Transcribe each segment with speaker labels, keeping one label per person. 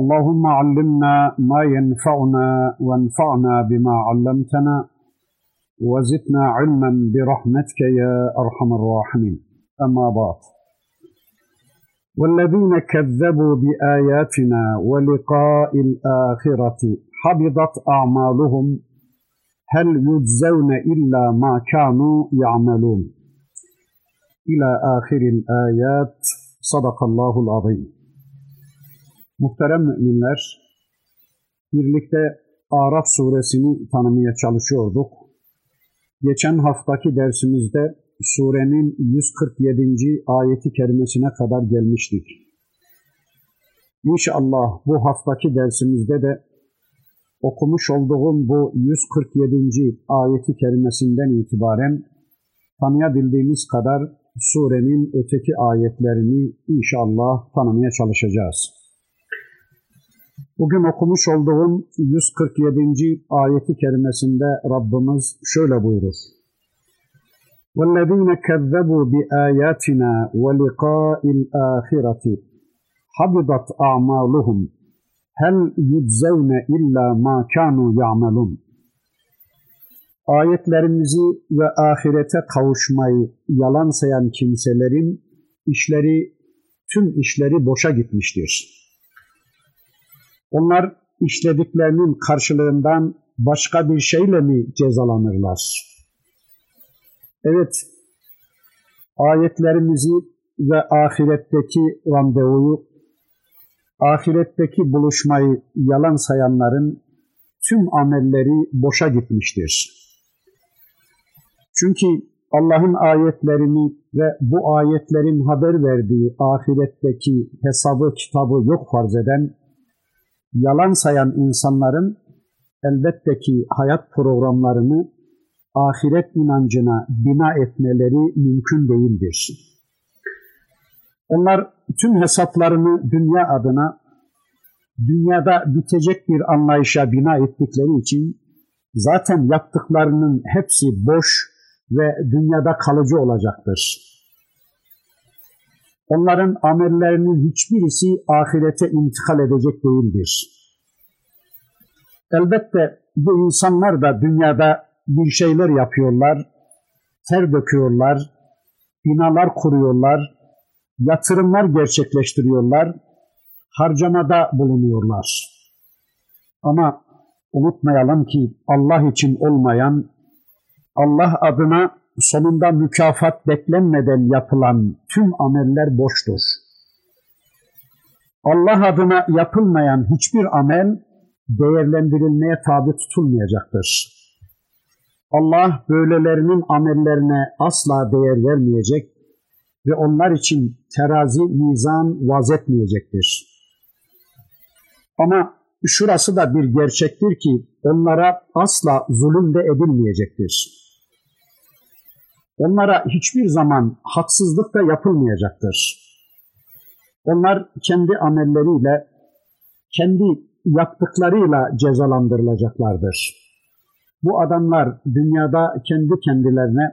Speaker 1: اللهم علمنا ما ينفعنا وانفعنا بما علمتنا وزدنا علما برحمتك يا أرحم الراحمين. أما بعد. والذين كذبوا بآياتنا ولقاء الآخرة حبطت أعمالهم هل يجزون إلا ما كانوا يعملون؟ إلى آخر الآيات. صدق الله العظيم. Muhterem müminler, birlikte Araf suresini tanımaya çalışıyorduk. Geçen haftaki dersimizde surenin 147. ayeti kerimesine kadar gelmiştik. İnşallah bu haftaki dersimizde de okumuş olduğum bu 147. ayeti kerimesinden itibaren tanıyabildiğimiz kadar surenin öteki ayetlerini inşallah tanımaya çalışacağız. Bugün okumuş olduğum 147. ayeti kerimesinde Rabbimiz şöyle buyurur. وَالَّذ۪ينَ كَذَّبُوا بِآيَاتِنَا وَلِقَاءِ الْآخِرَةِ حَبِضَتْ أَعْمَالُهُمْ هَلْ يُجْزَوْنَ اِلَّا مَا كَانُوا يَعْمَلُونَ Ayetlerimizi ve ahirete kavuşmayı yalan sayan kimselerin işleri, tüm işleri boşa gitmiştir.'' Onlar işlediklerinin karşılığından başka bir şeyle mi cezalanırlar? Evet, ayetlerimizi ve ahiretteki randevuyu, ahiretteki buluşmayı yalan sayanların tüm amelleri boşa gitmiştir. Çünkü Allah'ın ayetlerini ve bu ayetlerin haber verdiği ahiretteki hesabı kitabı yok farz eden yalan sayan insanların elbette ki hayat programlarını ahiret inancına bina etmeleri mümkün değildir. Onlar tüm hesaplarını dünya adına dünyada bitecek bir anlayışa bina ettikleri için zaten yaptıklarının hepsi boş ve dünyada kalıcı olacaktır. Onların amellerinin hiçbirisi ahirete intikal edecek değildir. Elbette bu insanlar da dünyada bir şeyler yapıyorlar, ter döküyorlar, binalar kuruyorlar, yatırımlar gerçekleştiriyorlar, harcamada bulunuyorlar. Ama unutmayalım ki Allah için olmayan, Allah adına sonunda mükafat beklenmeden yapılan tüm ameller boştur. Allah adına yapılmayan hiçbir amel değerlendirilmeye tabi tutulmayacaktır. Allah böylelerinin amellerine asla değer vermeyecek ve onlar için terazi, mizan vaz etmeyecektir. Ama şurası da bir gerçektir ki onlara asla zulüm de edilmeyecektir. Onlara hiçbir zaman haksızlık da yapılmayacaktır. Onlar kendi amelleriyle, kendi yaptıklarıyla cezalandırılacaklardır. Bu adamlar dünyada kendi kendilerine,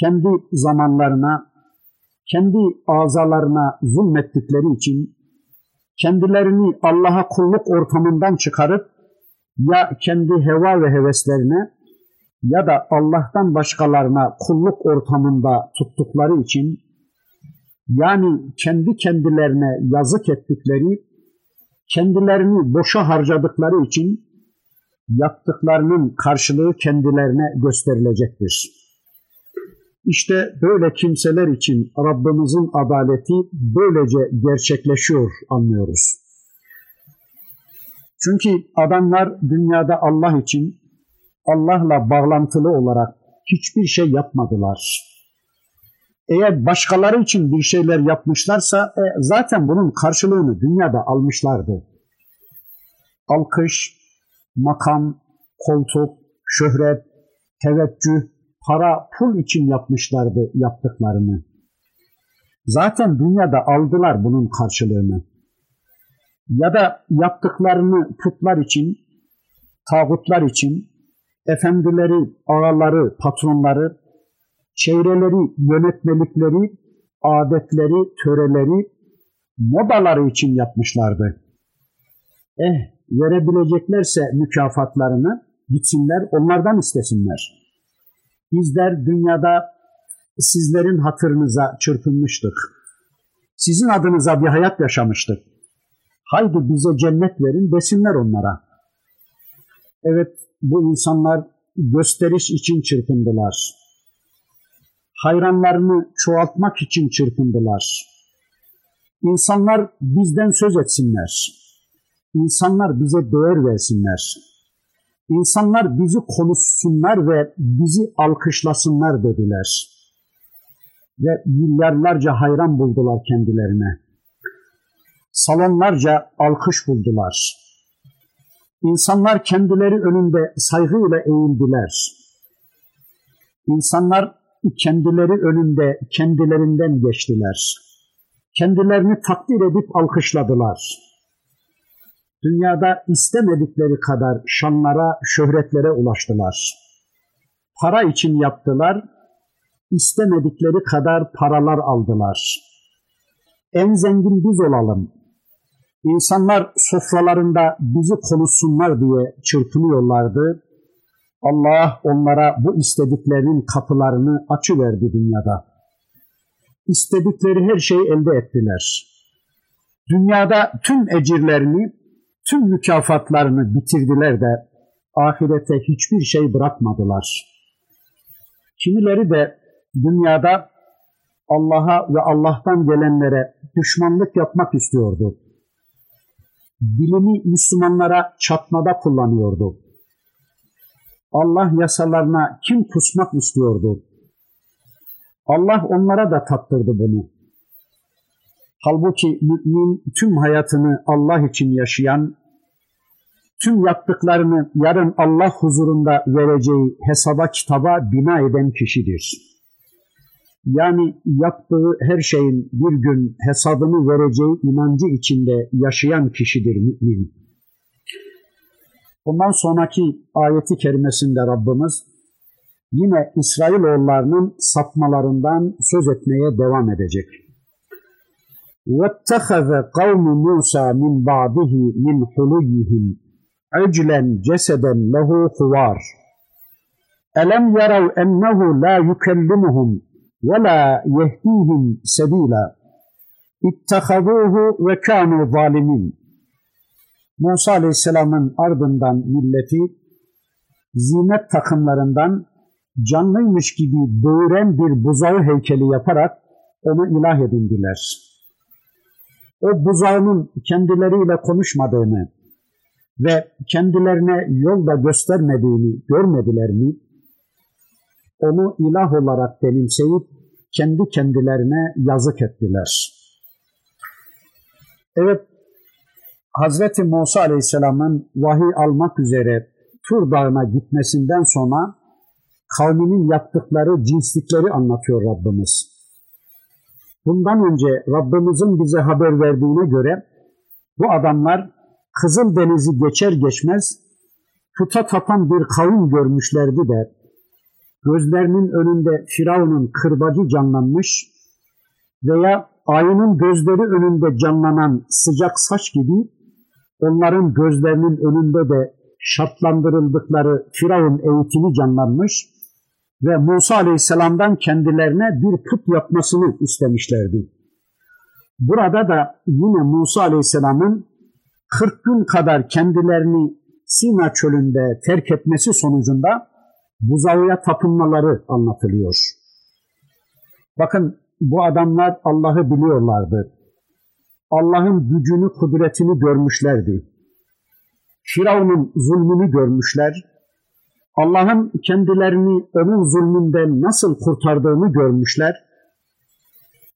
Speaker 1: kendi zamanlarına, kendi azalarına zulmettikleri için kendilerini Allah'a kulluk ortamından çıkarıp ya kendi heva ve heveslerine ya da Allah'tan başkalarına kulluk ortamında tuttukları için yani kendi kendilerine yazık ettikleri, kendilerini boşa harcadıkları için yaptıklarının karşılığı kendilerine gösterilecektir. İşte böyle kimseler için Rabbimizin adaleti böylece gerçekleşiyor anlıyoruz. Çünkü adamlar dünyada Allah için Allah'la bağlantılı olarak hiçbir şey yapmadılar. Eğer başkaları için bir şeyler yapmışlarsa e, zaten bunun karşılığını dünyada almışlardı. alkış, makam, koltuk, şöhret, teveccüh, para, pul için yapmışlardı yaptıklarını. Zaten dünyada aldılar bunun karşılığını. Ya da yaptıklarını putlar için, tağutlar için, efendileri, ağaları, patronları, çevreleri, yönetmelikleri, adetleri, töreleri, modaları için yapmışlardı. Eh, verebileceklerse mükafatlarını gitsinler, onlardan istesinler. Bizler dünyada sizlerin hatırınıza çırpınmıştık. Sizin adınıza bir hayat yaşamıştık. Haydi bize cennet verin desinler onlara. Evet bu insanlar gösteriş için çırpındılar. Hayranlarını çoğaltmak için çırpındılar. İnsanlar bizden söz etsinler. İnsanlar bize değer versinler. İnsanlar bizi konuşsunlar ve bizi alkışlasınlar dediler. Ve milyarlarca hayran buldular kendilerine. Salonlarca alkış buldular. İnsanlar kendileri önünde saygıyla eğildiler. İnsanlar kendileri önünde kendilerinden geçtiler. Kendilerini takdir edip alkışladılar. Dünyada istemedikleri kadar şanlara, şöhretlere ulaştılar. Para için yaptılar, istemedikleri kadar paralar aldılar. En zengin biz olalım. İnsanlar sofralarında bizi konuşsunlar diye çırpınıyorlardı. Allah onlara bu istediklerinin kapılarını açıverdi dünyada. İstedikleri her şeyi elde ettiler. Dünyada tüm ecirlerini, tüm mükafatlarını bitirdiler de ahirete hiçbir şey bırakmadılar. Kimileri de dünyada Allah'a ve Allah'tan gelenlere düşmanlık yapmak istiyordu. Dilini Müslümanlara çatmada kullanıyordu. Allah yasalarına kim kusmak istiyordu? Allah onlara da tattırdı bunu. Halbuki mümin tüm hayatını Allah için yaşayan, tüm yaptıklarını yarın Allah huzurunda vereceği hesaba kitaba bina eden kişidir Yani yaptığı her şeyin bir gün hesabını vereceği inancı içinde yaşayan kişidir mümin. Ondan sonraki ayeti kerimesinde Rabbimiz yine İsrailoğullarının sapmalarından söz etmeye devam edecek. وَاتَّخَذَ قَوْمُ مُوسَى مِنْ بَعْدِهِ مِنْ حُلُيِّهِمْ عِجْلًا جَسَدًا لَهُ خُوَارٌ أَلَمْ يَرَوْا أَنَّهُ لَا يُكَلِّمُهُمْ ve la yehdihim sebila ittehaduhu ve kanu zalimin. Musa Aleyhisselam'ın ardından milleti zinet takımlarından canlıymış gibi böğüren bir buzağı heykeli yaparak onu ilah edindiler. O buzağının kendileriyle konuşmadığını ve kendilerine yol da göstermediğini görmediler mi? Onu ilah olarak benimseyip kendi kendilerine yazık ettiler. Evet, Hazreti Musa Aleyhisselam'ın vahiy almak üzere Tur Dağı'na gitmesinden sonra kavminin yaptıkları cinslikleri anlatıyor Rabbimiz. Bundan önce Rabbimizin bize haber verdiğine göre bu adamlar Kızıl Denizi geçer geçmez puta tapan bir kavim görmüşlerdi de gözlerinin önünde Firavun'un kırbacı canlanmış veya ayının gözleri önünde canlanan sıcak saç gibi onların gözlerinin önünde de şartlandırıldıkları Firavun eğitimi canlanmış ve Musa Aleyhisselam'dan kendilerine bir put yapmasını istemişlerdi. Burada da yine Musa Aleyhisselam'ın 40 gün kadar kendilerini Sina çölünde terk etmesi sonucunda buzağıya tapınmaları anlatılıyor. Bakın bu adamlar Allah'ı biliyorlardı. Allah'ın gücünü, kudretini görmüşlerdi. Firavun'un zulmünü görmüşler. Allah'ın kendilerini onun zulmünden nasıl kurtardığını görmüşler.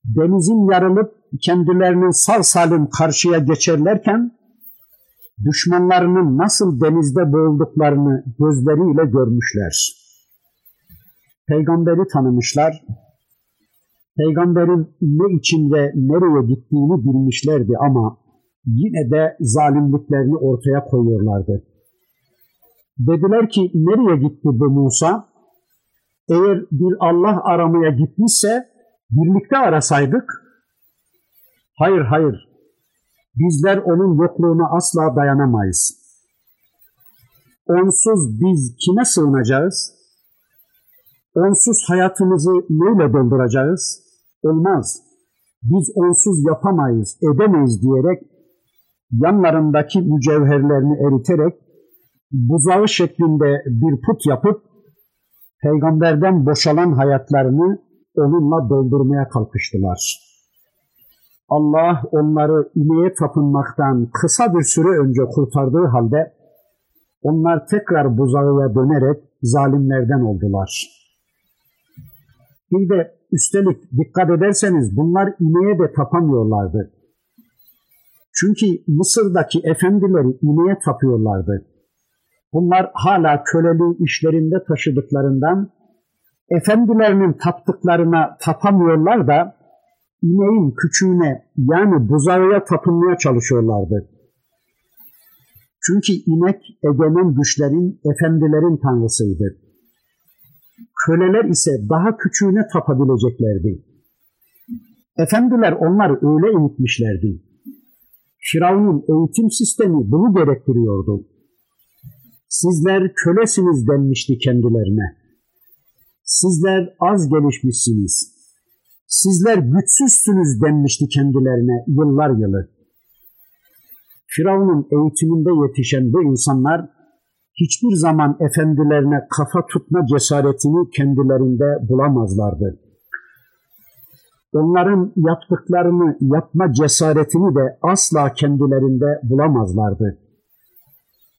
Speaker 1: Denizin yarılıp kendilerinin sağ salim karşıya geçerlerken düşmanlarının nasıl denizde boğulduklarını gözleriyle görmüşler. Peygamberi tanımışlar, peygamberin ne için ve nereye gittiğini bilmişlerdi ama yine de zalimliklerini ortaya koyuyorlardı. Dediler ki nereye gitti bu Musa? Eğer bir Allah aramaya gitmişse birlikte arasaydık. Hayır hayır bizler onun yokluğuna asla dayanamayız. Onsuz biz kime sığınacağız? Onsuz hayatımızı neyle dolduracağız? Olmaz. Biz onsuz yapamayız, edemeyiz diyerek yanlarındaki mücevherlerini eriterek buzağı şeklinde bir put yapıp peygamberden boşalan hayatlarını onunla doldurmaya kalkıştılar. Allah onları ineğe tapınmaktan kısa bir süre önce kurtardığı halde onlar tekrar buzağıya dönerek zalimlerden oldular. Bir de üstelik dikkat ederseniz bunlar ineğe de tapamıyorlardı. Çünkü Mısır'daki efendileri ineğe tapıyorlardı. Bunlar hala köleliği işlerinde taşıdıklarından efendilerinin taptıklarına tapamıyorlar da ineğin küçüğüne yani buzağıya tapınmaya çalışıyorlardı. Çünkü inek egemen güçlerin, efendilerin tanrısıydı. Köleler ise daha küçüğüne tapabileceklerdi. Efendiler onları öyle eğitmişlerdi. Firavun'un eğitim sistemi bunu gerektiriyordu. Sizler kölesiniz denmişti kendilerine. Sizler az gelişmişsiniz. Sizler güçsüzsünüz denmişti kendilerine yıllar yılı. Firavun'un eğitiminde yetişen bu insanlar hiçbir zaman efendilerine kafa tutma cesaretini kendilerinde bulamazlardı. Onların yaptıklarını yapma cesaretini de asla kendilerinde bulamazlardı.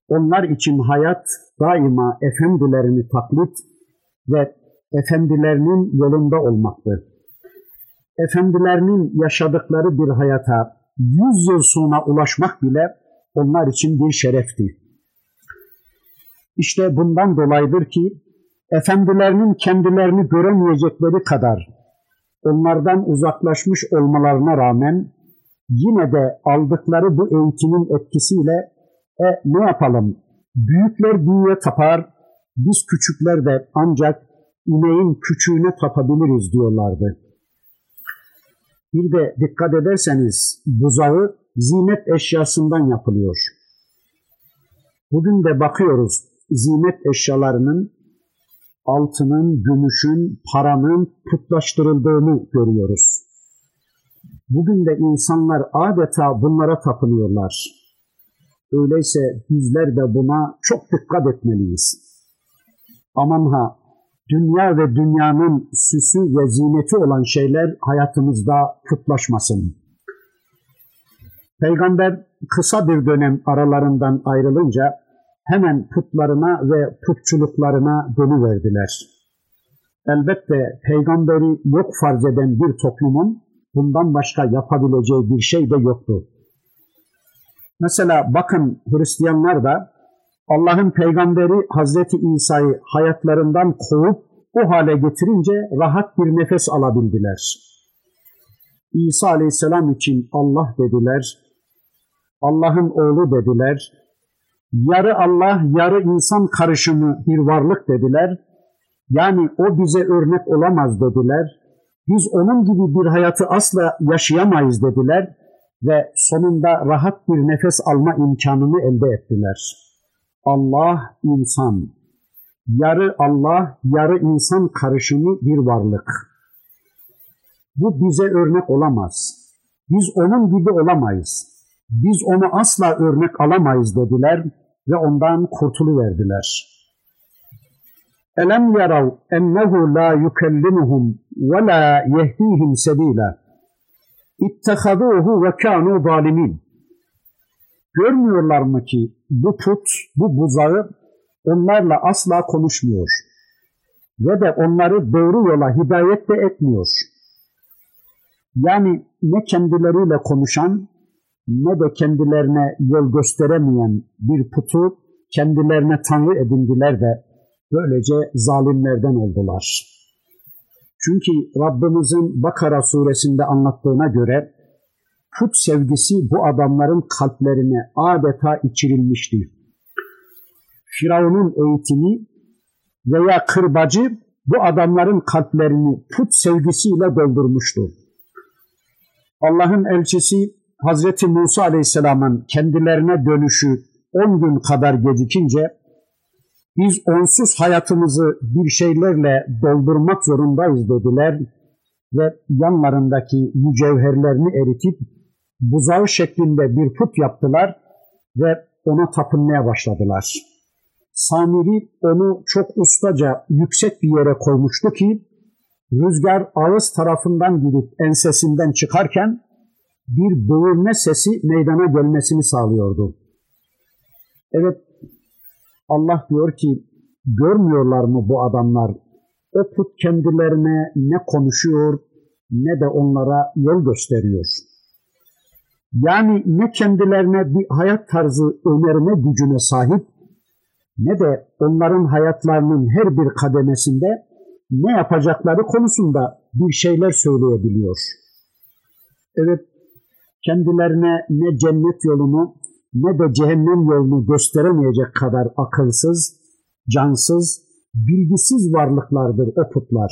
Speaker 1: Onlar için hayat daima efendilerini taklit ve efendilerinin yolunda olmaktı. Efendilerinin yaşadıkları bir hayata yüz yıl sonra ulaşmak bile onlar için bir şerefti. İşte bundan dolayıdır ki efendilerinin kendilerini göremeyecekleri kadar onlardan uzaklaşmış olmalarına rağmen yine de aldıkları bu eğitimin etkisiyle e ne yapalım büyükler büyüğe tapar biz küçükler de ancak ineğin küçüğüne tapabiliriz diyorlardı. Bir de dikkat ederseniz buzağı zinet eşyasından yapılıyor. Bugün de bakıyoruz zinet eşyalarının altının, gümüşün, paranın putlaştırıldığını görüyoruz. Bugün de insanlar adeta bunlara tapınıyorlar. Öyleyse bizler de buna çok dikkat etmeliyiz. Aman ha, dünya ve dünyanın süsü ve zineti olan şeyler hayatımızda putlaşmasın. Peygamber kısa bir dönem aralarından ayrılınca hemen putlarına ve putçuluklarına dönüverdiler. Elbette peygamberi yok farz eden bir toplumun bundan başka yapabileceği bir şey de yoktu. Mesela bakın Hristiyanlar da Allah'ın peygamberi Hazreti İsa'yı hayatlarından kovup o hale getirince rahat bir nefes alabildiler. İsa aleyhisselam için Allah dediler, Allah'ın oğlu dediler, yarı Allah, yarı insan karışımı bir varlık dediler. Yani o bize örnek olamaz dediler. Biz onun gibi bir hayatı asla yaşayamayız dediler ve sonunda rahat bir nefes alma imkanını elde ettiler. Allah insan, yarı Allah, yarı insan karışımı bir varlık. Bu bize örnek olamaz. Biz onun gibi olamayız. Biz onu asla örnek alamayız dediler ve ondan kurtuluverdiler. Elem yarav ennehu la yukellimuhum ve la yehdihim sebila. İttehaduhu ve kanu zalimin. Görmüyorlar mı ki bu put, bu buzağı onlarla asla konuşmuyor ve de onları doğru yola hidayet de etmiyor. Yani ne kendileriyle konuşan ne de kendilerine yol gösteremeyen bir putu kendilerine tanrı edindiler de böylece zalimlerden oldular. Çünkü Rabbimizin Bakara suresinde anlattığına göre put sevgisi bu adamların kalplerine adeta içirilmişti. Firavun'un eğitimi veya kırbacı bu adamların kalplerini put sevgisiyle doldurmuştu. Allah'ın elçisi Hazreti Musa Aleyhisselam'ın kendilerine dönüşü 10 gün kadar gecikince biz onsuz hayatımızı bir şeylerle doldurmak zorundayız dediler ve yanlarındaki mücevherlerini eritip buzağı şeklinde bir put yaptılar ve ona tapınmaya başladılar. Samiri onu çok ustaca yüksek bir yere koymuştu ki rüzgar ağız tarafından girip ensesinden çıkarken bir böğürme sesi meydana gelmesini sağlıyordu. Evet Allah diyor ki görmüyorlar mı bu adamlar? O put kendilerine ne konuşuyor ne de onlara yol gösteriyor. Yani ne kendilerine bir hayat tarzı önerme gücüne sahip ne de onların hayatlarının her bir kademesinde ne yapacakları konusunda bir şeyler söyleyebiliyor. Evet, kendilerine ne cennet yolunu ne de cehennem yolunu gösteremeyecek kadar akılsız, cansız, bilgisiz varlıklardır o putlar.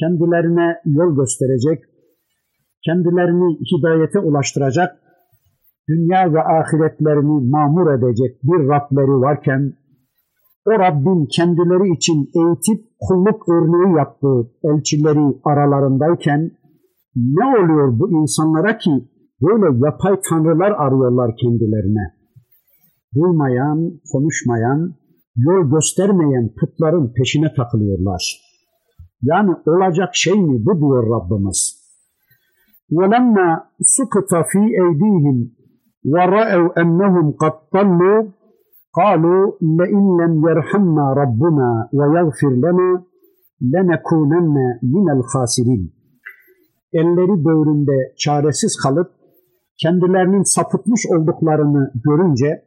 Speaker 1: Kendilerine yol gösterecek, kendilerini hidayete ulaştıracak, dünya ve ahiretlerini mamur edecek bir Rableri varken, o Rabbin kendileri için eğitip kulluk örneği yaptığı elçileri aralarındayken, ne oluyor bu insanlara ki böyle yapay tanrılar arıyorlar kendilerine? Duymayan, konuşmayan, yol göstermeyen putların peşine takılıyorlar. Yani olacak şey mi bu diyor Rabbimiz. وَلَمَّا سُكْتَ ف۪ي اَيْد۪يهِمْ وَرَأَوْا اَنَّهُمْ قَدْ طَلُّوا قَالُوا لَاِنْ لَمْ يَرْحَمْنَا رَبُّنَا وَيَغْفِرْ لَنَا لَنَكُونَنَّ مِنَ الْخَاسِرِينَ Elleri böğründe çaresiz kalıp kendilerinin sapıtmış olduklarını görünce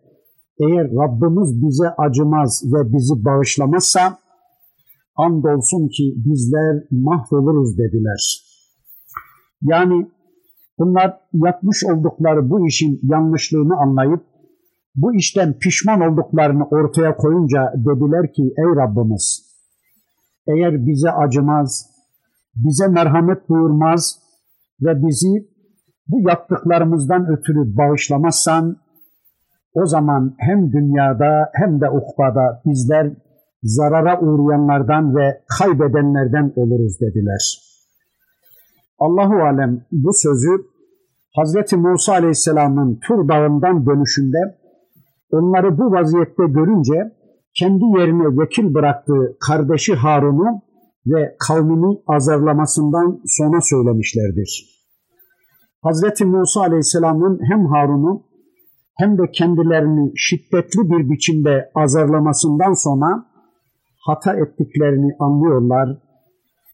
Speaker 1: eğer Rabbimiz bize acımaz ve bizi bağışlamazsa andolsun ki bizler mahvoluruz dediler. Yani bunlar yapmış oldukları bu işin yanlışlığını anlayıp bu işten pişman olduklarını ortaya koyunca dediler ki ey Rabbimiz eğer bize acımaz, bize merhamet buyurmaz ve bizi bu yaptıklarımızdan ötürü bağışlamazsan o zaman hem dünyada hem de ukbada bizler zarara uğrayanlardan ve kaybedenlerden oluruz dediler. Allahu alem bu sözü Hazreti Musa Aleyhisselam'ın Tur Dağı'ndan dönüşünde onları bu vaziyette görünce kendi yerine vekil bıraktığı kardeşi Harun'u ve kavmini azarlamasından sonra söylemişlerdir. Hazreti Musa Aleyhisselam'ın hem Harun'u hem de kendilerini şiddetli bir biçimde azarlamasından sonra hata ettiklerini anlıyorlar,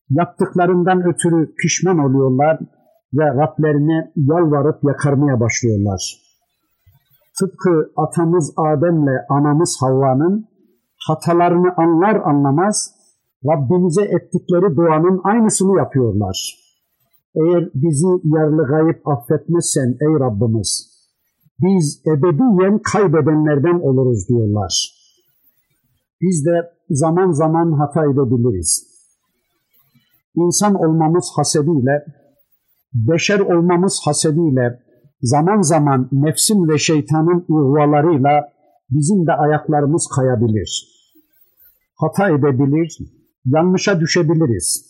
Speaker 1: yaptıklarından ötürü pişman oluyorlar ve Rablerine yalvarıp yakarmaya başlıyorlar. Tıpkı atamız Adem'le anamız Havva'nın hatalarını anlar anlamaz Rabbimize ettikleri duanın aynısını yapıyorlar. Eğer bizi yerli gayip affetmezsen ey Rabbimiz, biz ebediyen kaybedenlerden oluruz diyorlar. Biz de zaman zaman hata edebiliriz. İnsan olmamız hasediyle, beşer olmamız hasediyle, zaman zaman nefsin ve şeytanın ihvalarıyla bizim de ayaklarımız kayabilir. Hata edebilir, yanlışa düşebiliriz.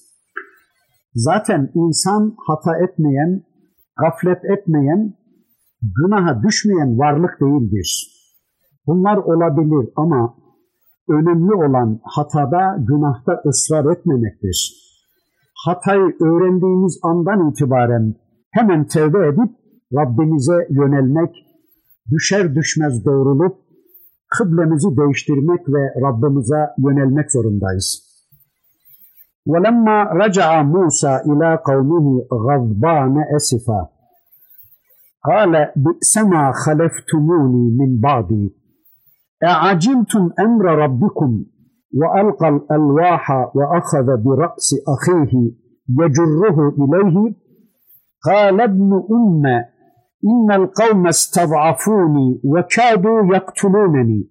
Speaker 1: Zaten insan hata etmeyen, gaflet etmeyen, günaha düşmeyen varlık değildir. Bunlar olabilir ama önemli olan hatada, günahta ısrar etmemektir Hatayı öğrendiğimiz andan itibaren hemen tevbe edip Rabbimize yönelmek, düşer düşmez doğrulup kıblemizi değiştirmek ve Rabbimize yönelmek zorundayız. وَلَمَّا رَجَعَ مُوسَى إِلَى قَوْمِهِ غَضْبَانَ أَسِفًا قال بئس ما خلفتموني من بعدي أعجلتم أمر ربكم وألقى الألواح وأخذ برأس أخيه يجره إليه قال ابن أم إن القوم استضعفوني وكادوا يقتلونني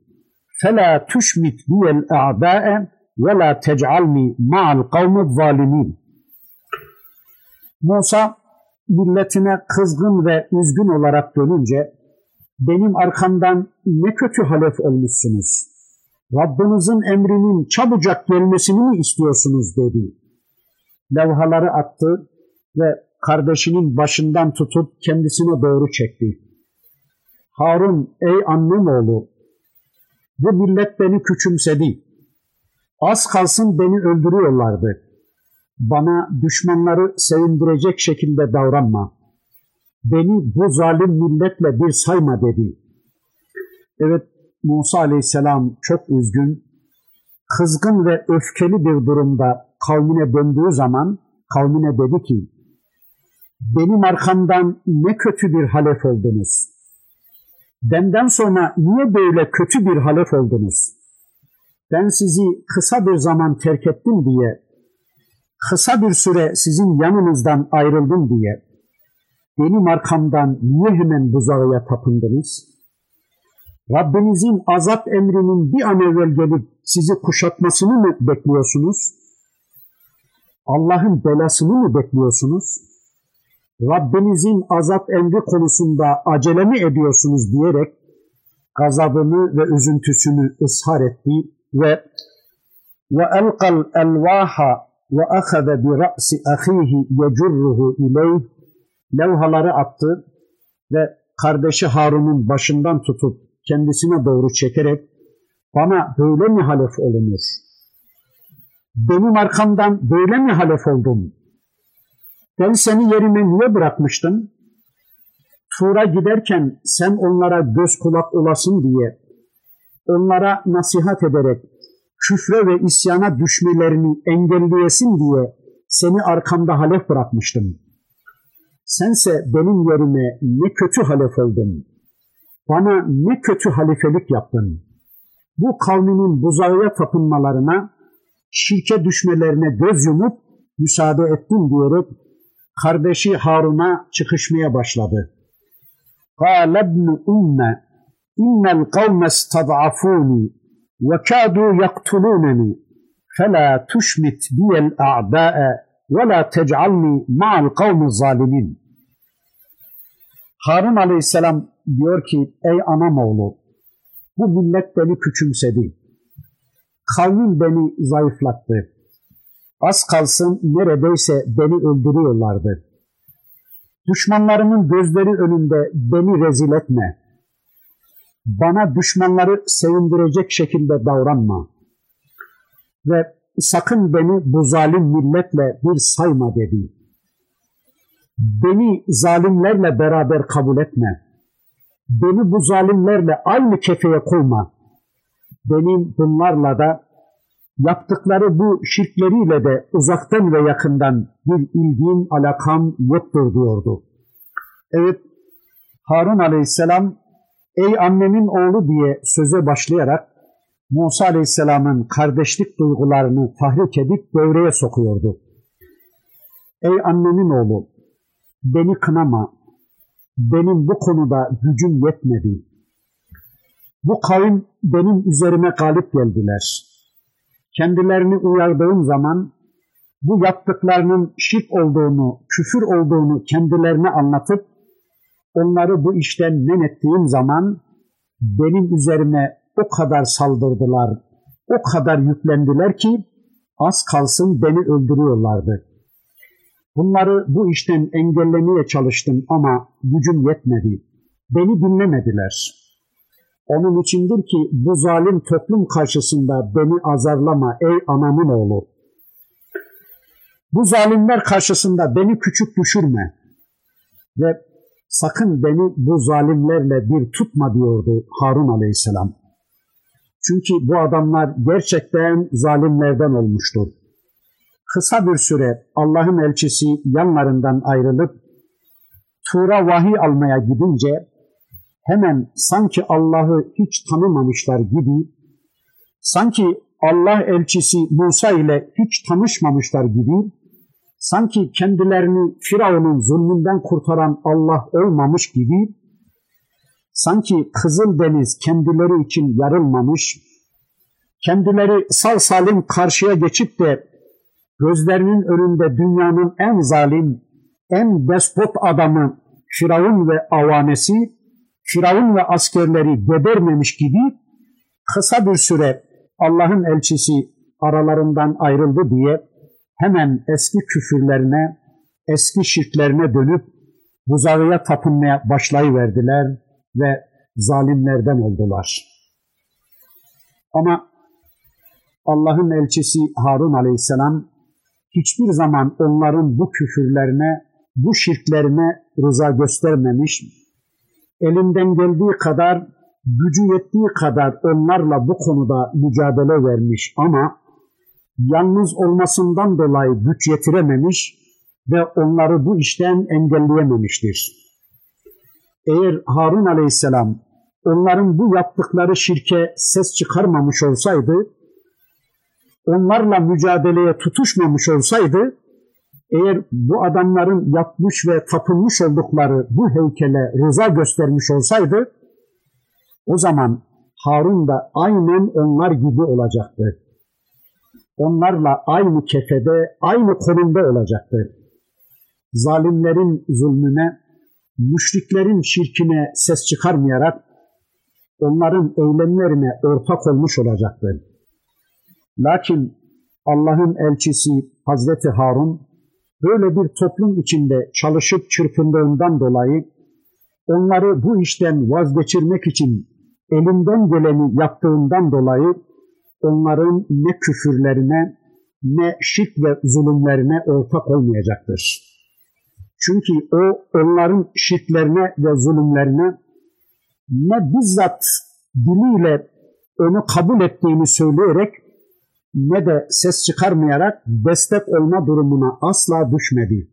Speaker 1: فلا تشمت بي الأعداء ولا تجعلني مع القوم الظالمين Musa milletine kızgın ve üzgün olarak dönünce benim arkamdan ne kötü halef olmuşsunuz. Rabbinizin emrinin çabucak gelmesini mi istiyorsunuz dedi. Levhaları attı ve kardeşinin başından tutup kendisine doğru çekti. Harun ey annem oğlu bu millet beni küçümsedi. Az kalsın beni öldürüyorlardı. Bana düşmanları sevindirecek şekilde davranma. Beni bu zalim milletle bir sayma dedi. Evet Musa aleyhisselam çok üzgün, kızgın ve öfkeli bir durumda kavmine döndüğü zaman kavmine dedi ki, benim arkamdan ne kötü bir halef oldunuz. Benden sonra niye böyle kötü bir halef oldunuz? Ben sizi kısa bir zaman terk ettim diye, kısa bir süre sizin yanınızdan ayrıldım diye, benim arkamdan niye hemen buzağıya tapındınız? Rabbinizin azap emrinin bir an evvel gelip sizi kuşatmasını mı bekliyorsunuz? Allah'ın belasını mı bekliyorsunuz? Rabbinizin azap emri konusunda acele mi ediyorsunuz diyerek gazabını ve üzüntüsünü ısrar etti ve ve elqal elvaha ve ahaza bi ra'si ahihi yecurruhu ileyh levhaları attı ve kardeşi Harun'un başından tutup kendisine doğru çekerek bana böyle mi halef olunur? Benim arkamdan böyle mi halef oldun? Ben seni yerime niye bırakmıştım? Tur'a giderken sen onlara göz kulak olasın diye, onlara nasihat ederek küfre ve isyana düşmelerini engelleyesin diye seni arkamda halef bırakmıştım. Sense benim yerime ne kötü halef oldun Bana ne kötü halifelik yaptın. Bu kavminin buzağıya tapınmalarına, şirke düşmelerine göz yumup müsaade ettin diyerek kardeşi Harun'a çıkışmaya başladı. قال ابن أم إن القوم استضعفوني وكادوا يقتلونني فلا تشمت بي الأعداء ولا تجعلني مع القوم الظالمين Harun aleyhisselam diyor ki ey anam oğlu bu millet beni küçümsedi. Kavmin beni zayıflattı. Az kalsın neredeyse beni öldürüyorlardı. Düşmanlarımın gözleri önünde beni rezil etme. Bana düşmanları sevindirecek şekilde davranma. Ve sakın beni bu zalim milletle bir sayma dedi. Beni zalimlerle beraber kabul etme. Beni bu zalimlerle aynı kefeye koyma. Benim bunlarla da yaptıkları bu şirkleriyle de uzaktan ve yakından bir ilgin, alakam yoktur diyordu. Evet, Harun aleyhisselam, ey annemin oğlu diye söze başlayarak Musa aleyhisselamın kardeşlik duygularını tahrik edip devreye sokuyordu. Ey annemin oğlu, beni kınama, benim bu konuda gücüm yetmedi. Bu kavim benim üzerime galip geldiler kendilerini uyardığım zaman bu yaptıklarının şirk olduğunu, küfür olduğunu kendilerine anlatıp onları bu işten men ettiğim zaman benim üzerime o kadar saldırdılar, o kadar yüklendiler ki az kalsın beni öldürüyorlardı. Bunları bu işten engellemeye çalıştım ama gücüm yetmedi. Beni dinlemediler. Onun içindir ki bu zalim toplum karşısında beni azarlama ey anamın oğlu. Bu zalimler karşısında beni küçük düşürme ve sakın beni bu zalimlerle bir tutma diyordu Harun aleyhisselam. Çünkü bu adamlar gerçekten zalimlerden olmuştur. Kısa bir süre Allah'ın elçisi yanlarından ayrılıp Tur'a vahiy almaya gidince hemen sanki Allah'ı hiç tanımamışlar gibi, sanki Allah elçisi Musa ile hiç tanışmamışlar gibi, sanki kendilerini Firavun'un zulmünden kurtaran Allah olmamış gibi, sanki Kızıl Deniz kendileri için yarılmamış, kendileri sağ salim karşıya geçip de gözlerinin önünde dünyanın en zalim, en despot adamı Firavun ve avanesi, Firavun ve askerleri gebermemiş gibi kısa bir süre Allah'ın elçisi aralarından ayrıldı diye hemen eski küfürlerine, eski şirklerine dönüp buzağıya tapınmaya başlayıverdiler ve zalimlerden oldular. Ama Allah'ın elçisi Harun aleyhisselam hiçbir zaman onların bu küfürlerine, bu şirklerine rıza göstermemiş, elinden geldiği kadar, gücü yettiği kadar onlarla bu konuda mücadele vermiş ama yalnız olmasından dolayı güç yetirememiş ve onları bu işten engelleyememiştir. Eğer Harun aleyhisselam onların bu yaptıkları şirke ses çıkarmamış olsaydı, onlarla mücadeleye tutuşmamış olsaydı, eğer bu adamların yapmış ve tapınmış oldukları bu heykele rıza göstermiş olsaydı, o zaman Harun da aynen onlar gibi olacaktı. Onlarla aynı kefede, aynı konumda olacaktı. Zalimlerin zulmüne, müşriklerin şirkine ses çıkarmayarak onların eylemlerine ortak olmuş olacaktı. Lakin Allah'ın elçisi Hazreti Harun böyle bir toplum içinde çalışıp çırpındığından dolayı onları bu işten vazgeçirmek için elinden geleni yaptığından dolayı onların ne küfürlerine ne şirk ve zulümlerine ortak olmayacaktır. Çünkü o onların şirklerine ve zulümlerine ne bizzat diliyle onu kabul ettiğini söyleyerek ne de ses çıkarmayarak destek olma durumuna asla düşmedi.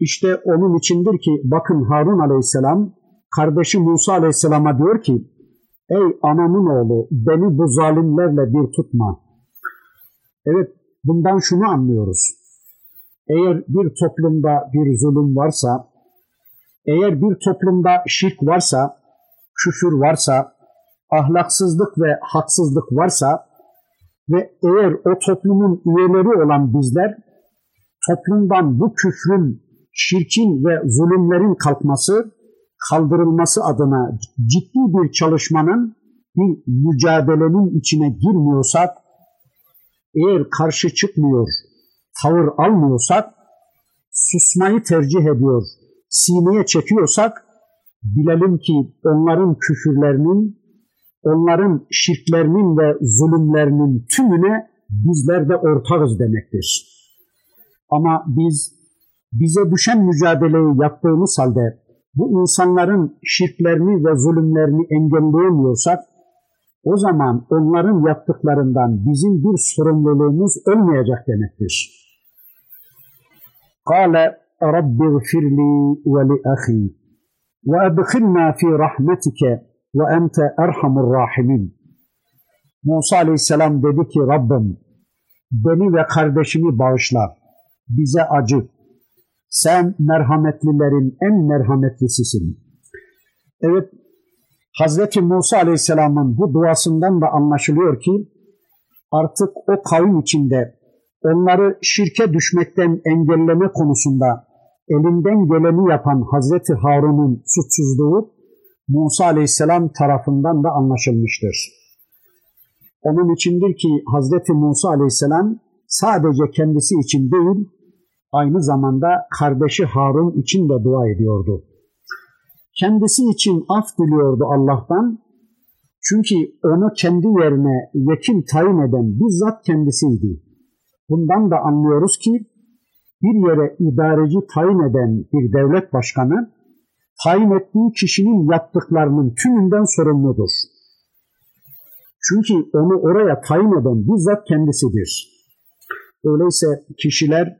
Speaker 1: İşte onun içindir ki bakın Harun aleyhisselam kardeşi Musa aleyhisselama diyor ki ey anamın oğlu beni bu zalimlerle bir tutma. Evet bundan şunu anlıyoruz. Eğer bir toplumda bir zulüm varsa, eğer bir toplumda şirk varsa, küfür varsa, ahlaksızlık ve haksızlık varsa, ve eğer o toplumun üyeleri olan bizler toplumdan bu küfrün, şirkin ve zulümlerin kalkması, kaldırılması adına ciddi bir çalışmanın, bir mücadelenin içine girmiyorsak, eğer karşı çıkmıyor, tavır almıyorsak, susmayı tercih ediyor, sineye çekiyorsak, bilelim ki onların küfürlerinin, onların şirklerinin ve zulümlerinin tümüne bizler de ortağız demektir. Ama biz bize düşen mücadeleyi yaptığımız halde bu insanların şirklerini ve zulümlerini engelleyemiyorsak o zaman onların yaptıklarından bizim bir sorumluluğumuz olmayacak demektir. Kale Rabbi gfirli ve li ahi ve edkhilna fi rahmetike ve ente erhamur rahimin. Musa aleyhisselam dedi ki Rabbim beni ve kardeşimi bağışla, bize acı. Sen merhametlilerin en merhametlisisin. Evet, Hazreti Musa aleyhisselamın bu duasından da anlaşılıyor ki artık o kavim içinde onları şirke düşmekten engelleme konusunda elinden geleni yapan Hazreti Harun'un suçsuzluğu Musa Aleyhisselam tarafından da anlaşılmıştır. Onun içindir ki Hazreti Musa Aleyhisselam sadece kendisi için değil, aynı zamanda kardeşi Harun için de dua ediyordu. Kendisi için af diliyordu Allah'tan. Çünkü onu kendi yerine vekil tayin eden bizzat kendisiydi. Bundan da anlıyoruz ki bir yere idareci tayin eden bir devlet başkanı tayin ettiği kişinin yaptıklarının tümünden sorumludur. Çünkü onu oraya tayin eden bizzat kendisidir. Öyleyse kişiler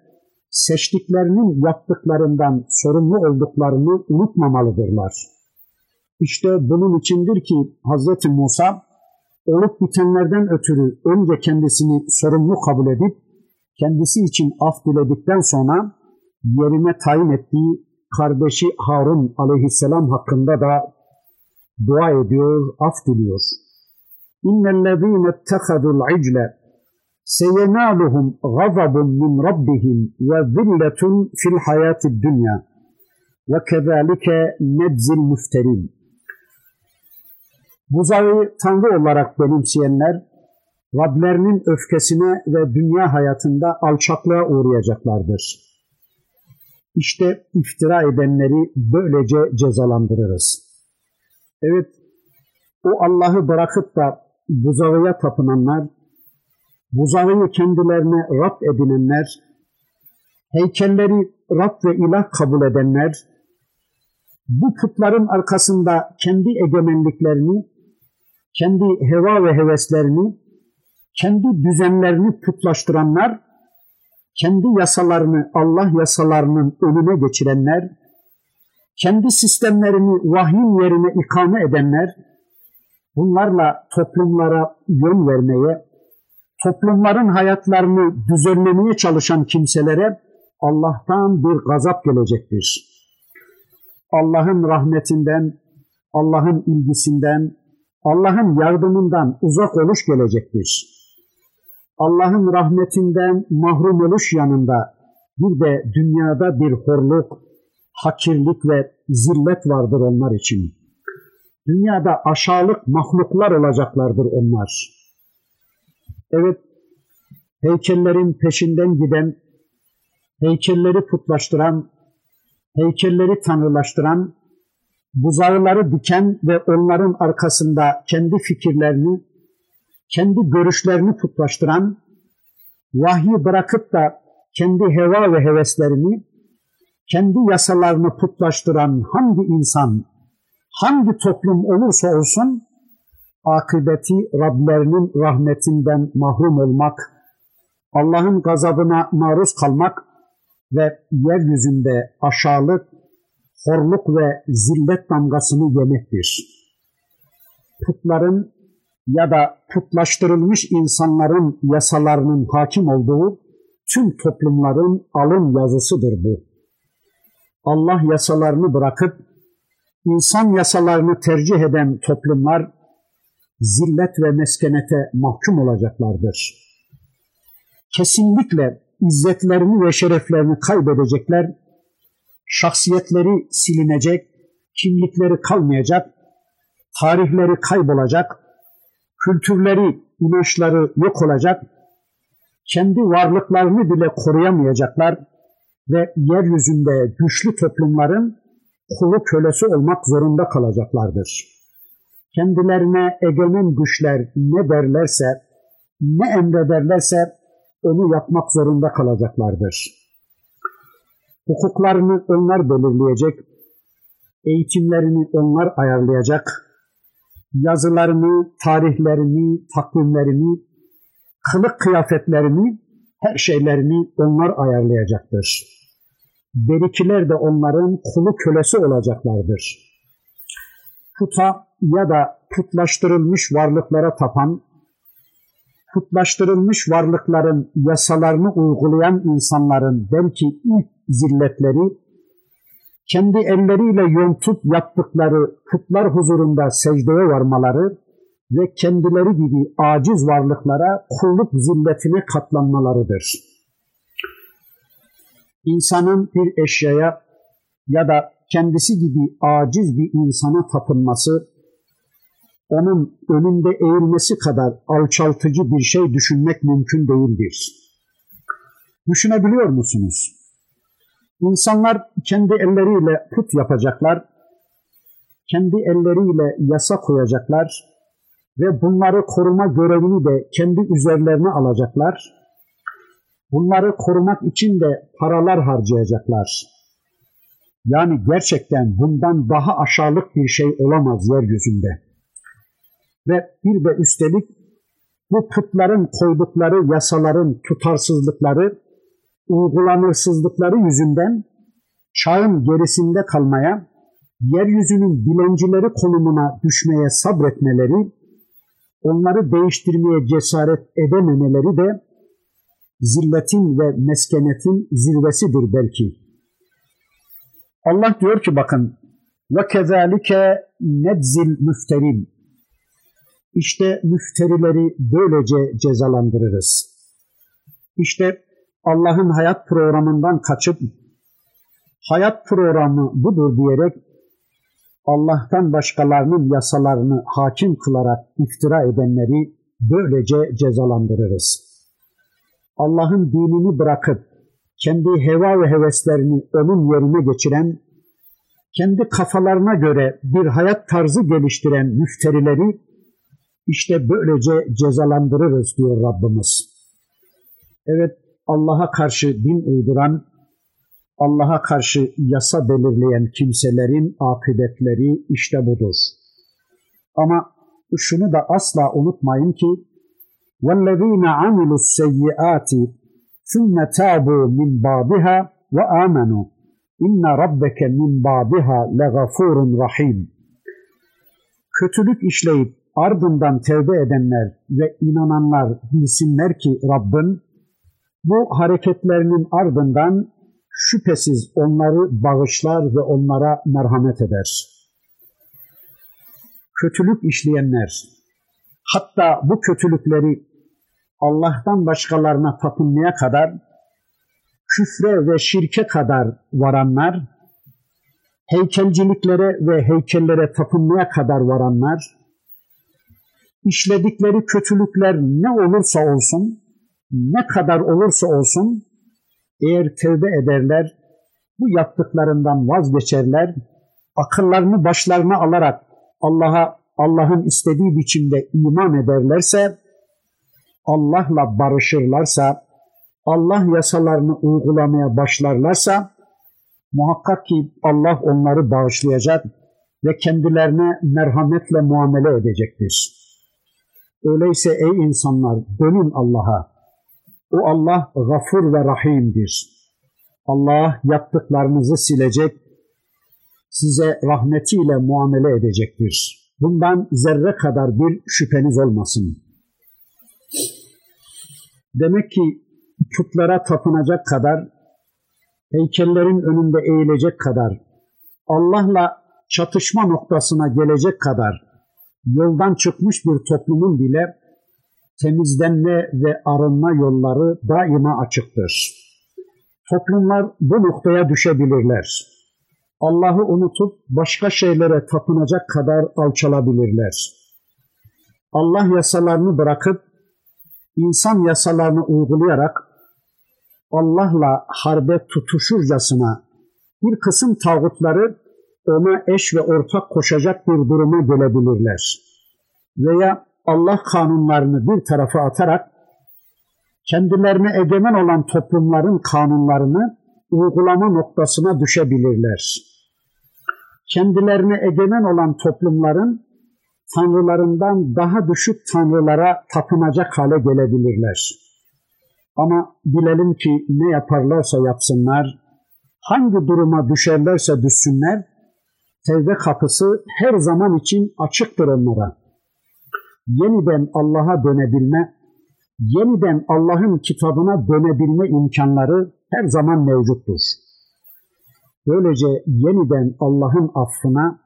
Speaker 1: seçtiklerinin yaptıklarından sorumlu olduklarını unutmamalıdırlar. İşte bunun içindir ki Hz. Musa olup bitenlerden ötürü önce kendisini sorumlu kabul edip kendisi için af diledikten sonra yerine tayin ettiği kardeşi Harun aleyhisselam hakkında da dua ediyor, af diliyor. İnnellezîne ettehadul icle seyenaluhum gazabun min rabbihim ve zilletun fil hayatid dünya ve kezalike nedzil müfterin. Buzağı Tanrı olarak benimseyenler Rablerinin öfkesine ve dünya hayatında alçaklığa uğrayacaklardır. İşte iftira edenleri böylece cezalandırırız. Evet, o Allah'ı bırakıp da buzağıya tapınanlar, buzağıyı kendilerine Rab edinenler, heykelleri Rab ve ilah kabul edenler, bu putların arkasında kendi egemenliklerini, kendi heva ve heveslerini, kendi düzenlerini putlaştıranlar, kendi yasalarını Allah yasalarının önüne geçirenler, kendi sistemlerini vahyin yerine ikame edenler, bunlarla toplumlara yön vermeye, toplumların hayatlarını düzenlemeye çalışan kimselere Allah'tan bir gazap gelecektir. Allah'ın rahmetinden, Allah'ın ilgisinden, Allah'ın yardımından uzak oluş gelecektir. Allah'ın rahmetinden mahrum oluş yanında bir de dünyada bir horluk, hakirlik ve zillet vardır onlar için. Dünyada aşağılık mahluklar olacaklardır onlar. Evet, heykellerin peşinden giden, heykelleri putlaştıran, heykelleri tanrılaştıran, buzağıları diken ve onların arkasında kendi fikirlerini, kendi görüşlerini putlaştıran, vahyi bırakıp da kendi heva ve heveslerini, kendi yasalarını putlaştıran hangi insan, hangi toplum olursa olsun, akıbeti Rablerinin rahmetinden mahrum olmak, Allah'ın gazabına maruz kalmak ve yeryüzünde aşağılık, horluk ve zillet damgasını yemektir. Putların ya da putlaştırılmış insanların yasalarının hakim olduğu tüm toplumların alın yazısıdır bu. Allah yasalarını bırakıp insan yasalarını tercih eden toplumlar zillet ve meskenete mahkum olacaklardır. Kesinlikle izzetlerini ve şereflerini kaybedecekler, şahsiyetleri silinecek, kimlikleri kalmayacak, tarihleri kaybolacak, kültürleri, inançları yok olacak, kendi varlıklarını bile koruyamayacaklar ve yeryüzünde güçlü toplumların kulu kölesi olmak zorunda kalacaklardır. Kendilerine egemen güçler ne derlerse, ne emrederlerse onu yapmak zorunda kalacaklardır. Hukuklarını onlar belirleyecek, eğitimlerini onlar ayarlayacak, yazılarını, tarihlerini, takvimlerini, kılık kıyafetlerini, her şeylerini onlar ayarlayacaktır. Berikiler de onların kulu kölesi olacaklardır. Puta ya da putlaştırılmış varlıklara tapan, putlaştırılmış varlıkların yasalarını uygulayan insanların belki ilk zilletleri kendi elleriyle yontup yaptıkları putlar huzurunda secdeye varmaları ve kendileri gibi aciz varlıklara kulluk zilletine katlanmalarıdır. İnsanın bir eşyaya ya da kendisi gibi aciz bir insana tapınması, onun önünde eğilmesi kadar alçaltıcı bir şey düşünmek mümkün değildir. Düşünebiliyor musunuz? İnsanlar kendi elleriyle put yapacaklar, kendi elleriyle yasa koyacaklar ve bunları koruma görevini de kendi üzerlerine alacaklar. Bunları korumak için de paralar harcayacaklar. Yani gerçekten bundan daha aşağılık bir şey olamaz yeryüzünde. Ve bir de üstelik bu putların koydukları yasaların tutarsızlıkları uygulanırsızlıkları yüzünden çağın gerisinde kalmaya, yeryüzünün dilencileri konumuna düşmeye sabretmeleri, onları değiştirmeye cesaret edememeleri de zilletin ve meskenetin zirvesidir belki. Allah diyor ki bakın ve kezalike nedzil müfterin. İşte müfterileri böylece cezalandırırız. İşte Allah'ın hayat programından kaçıp hayat programı budur diyerek Allah'tan başkalarının yasalarını hakim kılarak iftira edenleri böylece cezalandırırız. Allah'ın dinini bırakıp kendi heva ve heveslerini onun yerine geçiren, kendi kafalarına göre bir hayat tarzı geliştiren müfterileri işte böylece cezalandırırız diyor Rabbimiz. Evet Allah'a karşı din uyduran, Allah'a karşı yasa belirleyen kimselerin akıbetleri işte budur. Ama şunu da asla unutmayın ki وَالَّذ۪ينَ عَمِلُوا السَّيِّئَاتِ ثُمَّ تَابُوا مِنْ بَعْضِهَا وَآمَنُوا اِنَّ رَبَّكَ مِنْ بَعْضِهَا لَغَفُورٌ رَحِيمٌ Kötülük işleyip ardından tevbe edenler ve inananlar bilsinler ki Rabbin bu hareketlerinin ardından şüphesiz onları bağışlar ve onlara merhamet eder. Kötülük işleyenler, hatta bu kötülükleri Allah'tan başkalarına tapınmaya kadar, küfre ve şirke kadar varanlar, heykelciliklere ve heykellere tapınmaya kadar varanlar, işledikleri kötülükler ne olursa olsun, ne kadar olursa olsun, eğer tevbe ederler, bu yaptıklarından vazgeçerler, akıllarını başlarına alarak Allah'a Allah'ın istediği biçimde iman ederlerse, Allah'la barışırlarsa, Allah yasalarını uygulamaya başlarlarsa, muhakkak ki Allah onları bağışlayacak ve kendilerine merhametle muamele edecektir. Öyleyse ey insanlar dönün Allah'a. O Allah gafur ve rahimdir. Allah yaptıklarınızı silecek, size rahmetiyle muamele edecektir. Bundan zerre kadar bir şüpheniz olmasın. Demek ki putlara tapınacak kadar, heykellerin önünde eğilecek kadar, Allah'la çatışma noktasına gelecek kadar yoldan çıkmış bir toplumun bile temizlenme ve arınma yolları daima açıktır. Toplumlar bu noktaya düşebilirler. Allah'ı unutup başka şeylere tapınacak kadar alçalabilirler. Allah yasalarını bırakıp insan yasalarını uygulayarak Allah'la harbe tutuşurcasına bir kısım tağutları ona eş ve ortak koşacak bir duruma gelebilirler. Veya Allah kanunlarını bir tarafa atarak kendilerine egemen olan toplumların kanunlarını uygulama noktasına düşebilirler. Kendilerine egemen olan toplumların tanrılarından daha düşük tanrılara tapınacak hale gelebilirler. Ama bilelim ki ne yaparlarsa yapsınlar, hangi duruma düşerlerse düşsünler, tevbe kapısı her zaman için açıktır onlara. Yeniden Allah'a dönebilme, yeniden Allah'ın kitabına dönebilme imkanları her zaman mevcuttur. Böylece yeniden Allah'ın affına,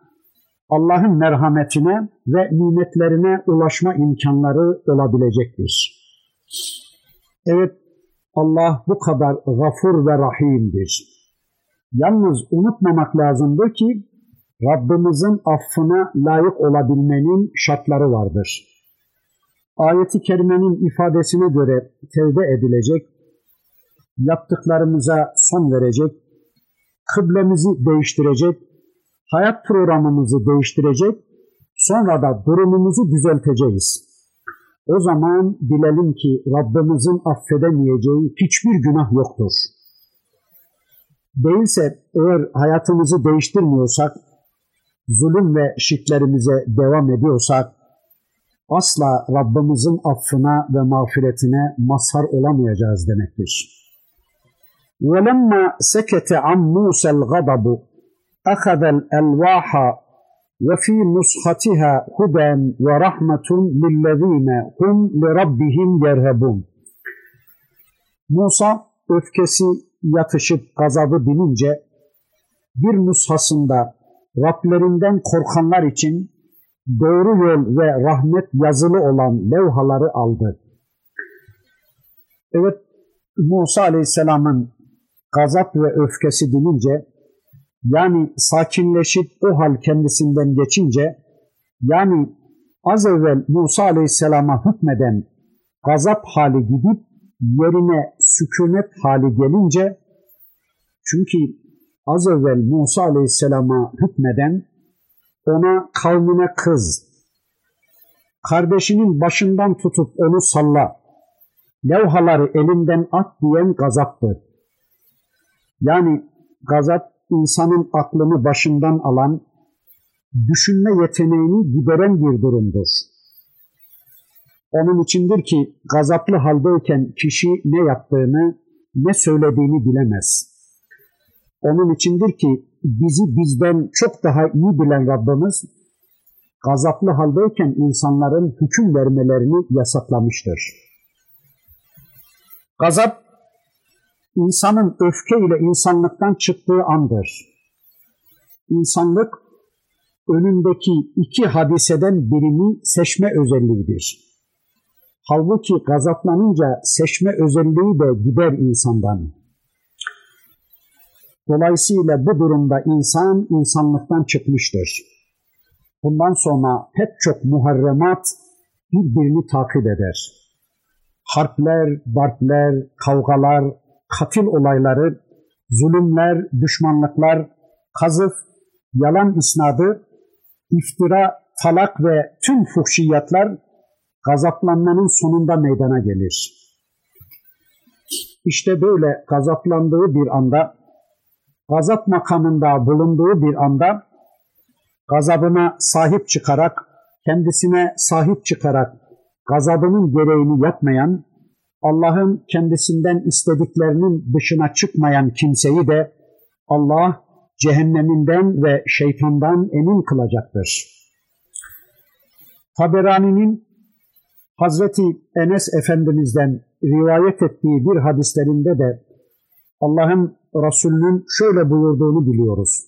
Speaker 1: Allah'ın merhametine ve nimetlerine ulaşma imkanları olabilecektir. Evet, Allah bu kadar gafur ve rahimdir. Yalnız unutmamak lazımdır ki Rabbimizin affına layık olabilmenin şartları vardır. Ayeti kerimenin ifadesine göre tevbe edilecek, yaptıklarımıza son verecek, kıblemizi değiştirecek, hayat programımızı değiştirecek, sonra da durumumuzu düzelteceğiz. O zaman bilelim ki Rabbimizin affedemeyeceği hiçbir günah yoktur. Değilse eğer hayatımızı değiştirmiyorsak, zulüm ve şirklerimize devam ediyorsak, asla Rabbimizin affına ve mağfiretine mazhar olamayacağız demektir. وَلَمَّا سَكَتَ عَنْ مُوسَى الْغَضَبُ أَخَذَ الْأَلْوَاحَ وَفِي نُسْخَتِهَا هُدًى وَرَحْمَةٌ لِلَّذ۪ينَ هُمْ لِرَبِّهِمْ يَرْهَبُونَ Musa öfkesi yatışıp gazabı binince bir nushasında Rablerinden korkanlar için doğru yol ve rahmet yazılı olan levhaları aldı. Evet Musa Aleyhisselam'ın gazap ve öfkesi dinince yani sakinleşip o hal kendisinden geçince yani az evvel Musa Aleyhisselam'a hükmeden gazap hali gidip yerine sükunet hali gelince çünkü az evvel Musa Aleyhisselam'a hükmeden ona kavmine kız, kardeşinin başından tutup onu salla, levhaları elinden at diyen gazaptır. Yani gazap insanın aklını başından alan, düşünme yeteneğini gideren bir durumdur. Onun içindir ki gazaplı haldeyken kişi ne yaptığını, ne söylediğini bilemez. Onun içindir ki bizi bizden çok daha iyi bilen Rabbimiz gazaplı haldeyken insanların hüküm vermelerini yasaklamıştır. Gazap insanın öfke ile insanlıktan çıktığı andır. İnsanlık önündeki iki hadiseden birini seçme özelliğidir. Halbuki gazaplanınca seçme özelliği de gider insandan. Dolayısıyla bu durumda insan insanlıktan çıkmıştır. Bundan sonra pek çok muharremat birbirini takip eder. Harpler, darpler, kavgalar, katil olayları, zulümler, düşmanlıklar, kazıf, yalan isnadı, iftira, talak ve tüm fuhşiyatlar gazaplanmanın sonunda meydana gelir. İşte böyle gazaplandığı bir anda gazap makamında bulunduğu bir anda gazabına sahip çıkarak, kendisine sahip çıkarak gazabının gereğini yapmayan, Allah'ın kendisinden istediklerinin dışına çıkmayan kimseyi de Allah cehenneminden ve şeytandan emin kılacaktır. Taberani'nin Hazreti Enes Efendimiz'den rivayet ettiği bir hadislerinde de Allah'ın Resulünün şöyle buyurduğunu biliyoruz.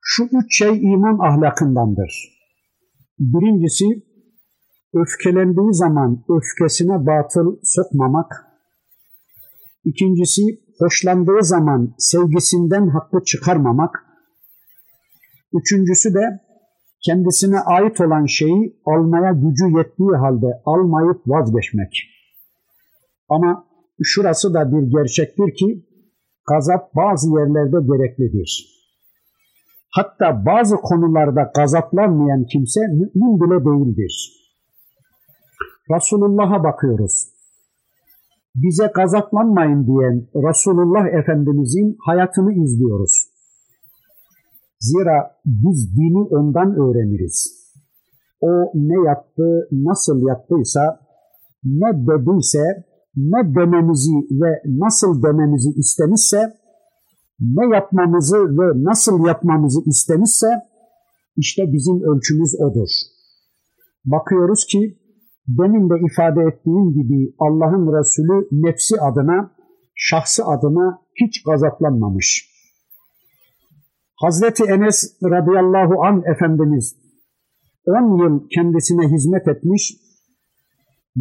Speaker 1: Şu üç şey iman ahlakındandır. Birincisi, öfkelendiği zaman öfkesine batıl sokmamak. İkincisi, hoşlandığı zaman sevgisinden hakkı çıkarmamak. Üçüncüsü de kendisine ait olan şeyi almaya gücü yettiği halde almayıp vazgeçmek. Ama şurası da bir gerçektir ki gazap bazı yerlerde gereklidir. Hatta bazı konularda gazaplanmayan kimse mümin bile değildir. Resulullah'a bakıyoruz. Bize gazaplanmayın diyen Resulullah Efendimizin hayatını izliyoruz. Zira biz dini ondan öğreniriz. O ne yaptı, nasıl yaptıysa, ne dediyse ne dememizi ve nasıl dememizi istemişse, ne yapmamızı ve nasıl yapmamızı istemişse, işte bizim ölçümüz odur. Bakıyoruz ki, demin de ifade ettiğim gibi Allah'ın Resulü nefsi adına, şahsı adına hiç gazaplanmamış. Hazreti Enes radıyallahu an Efendimiz 10 yıl kendisine hizmet etmiş,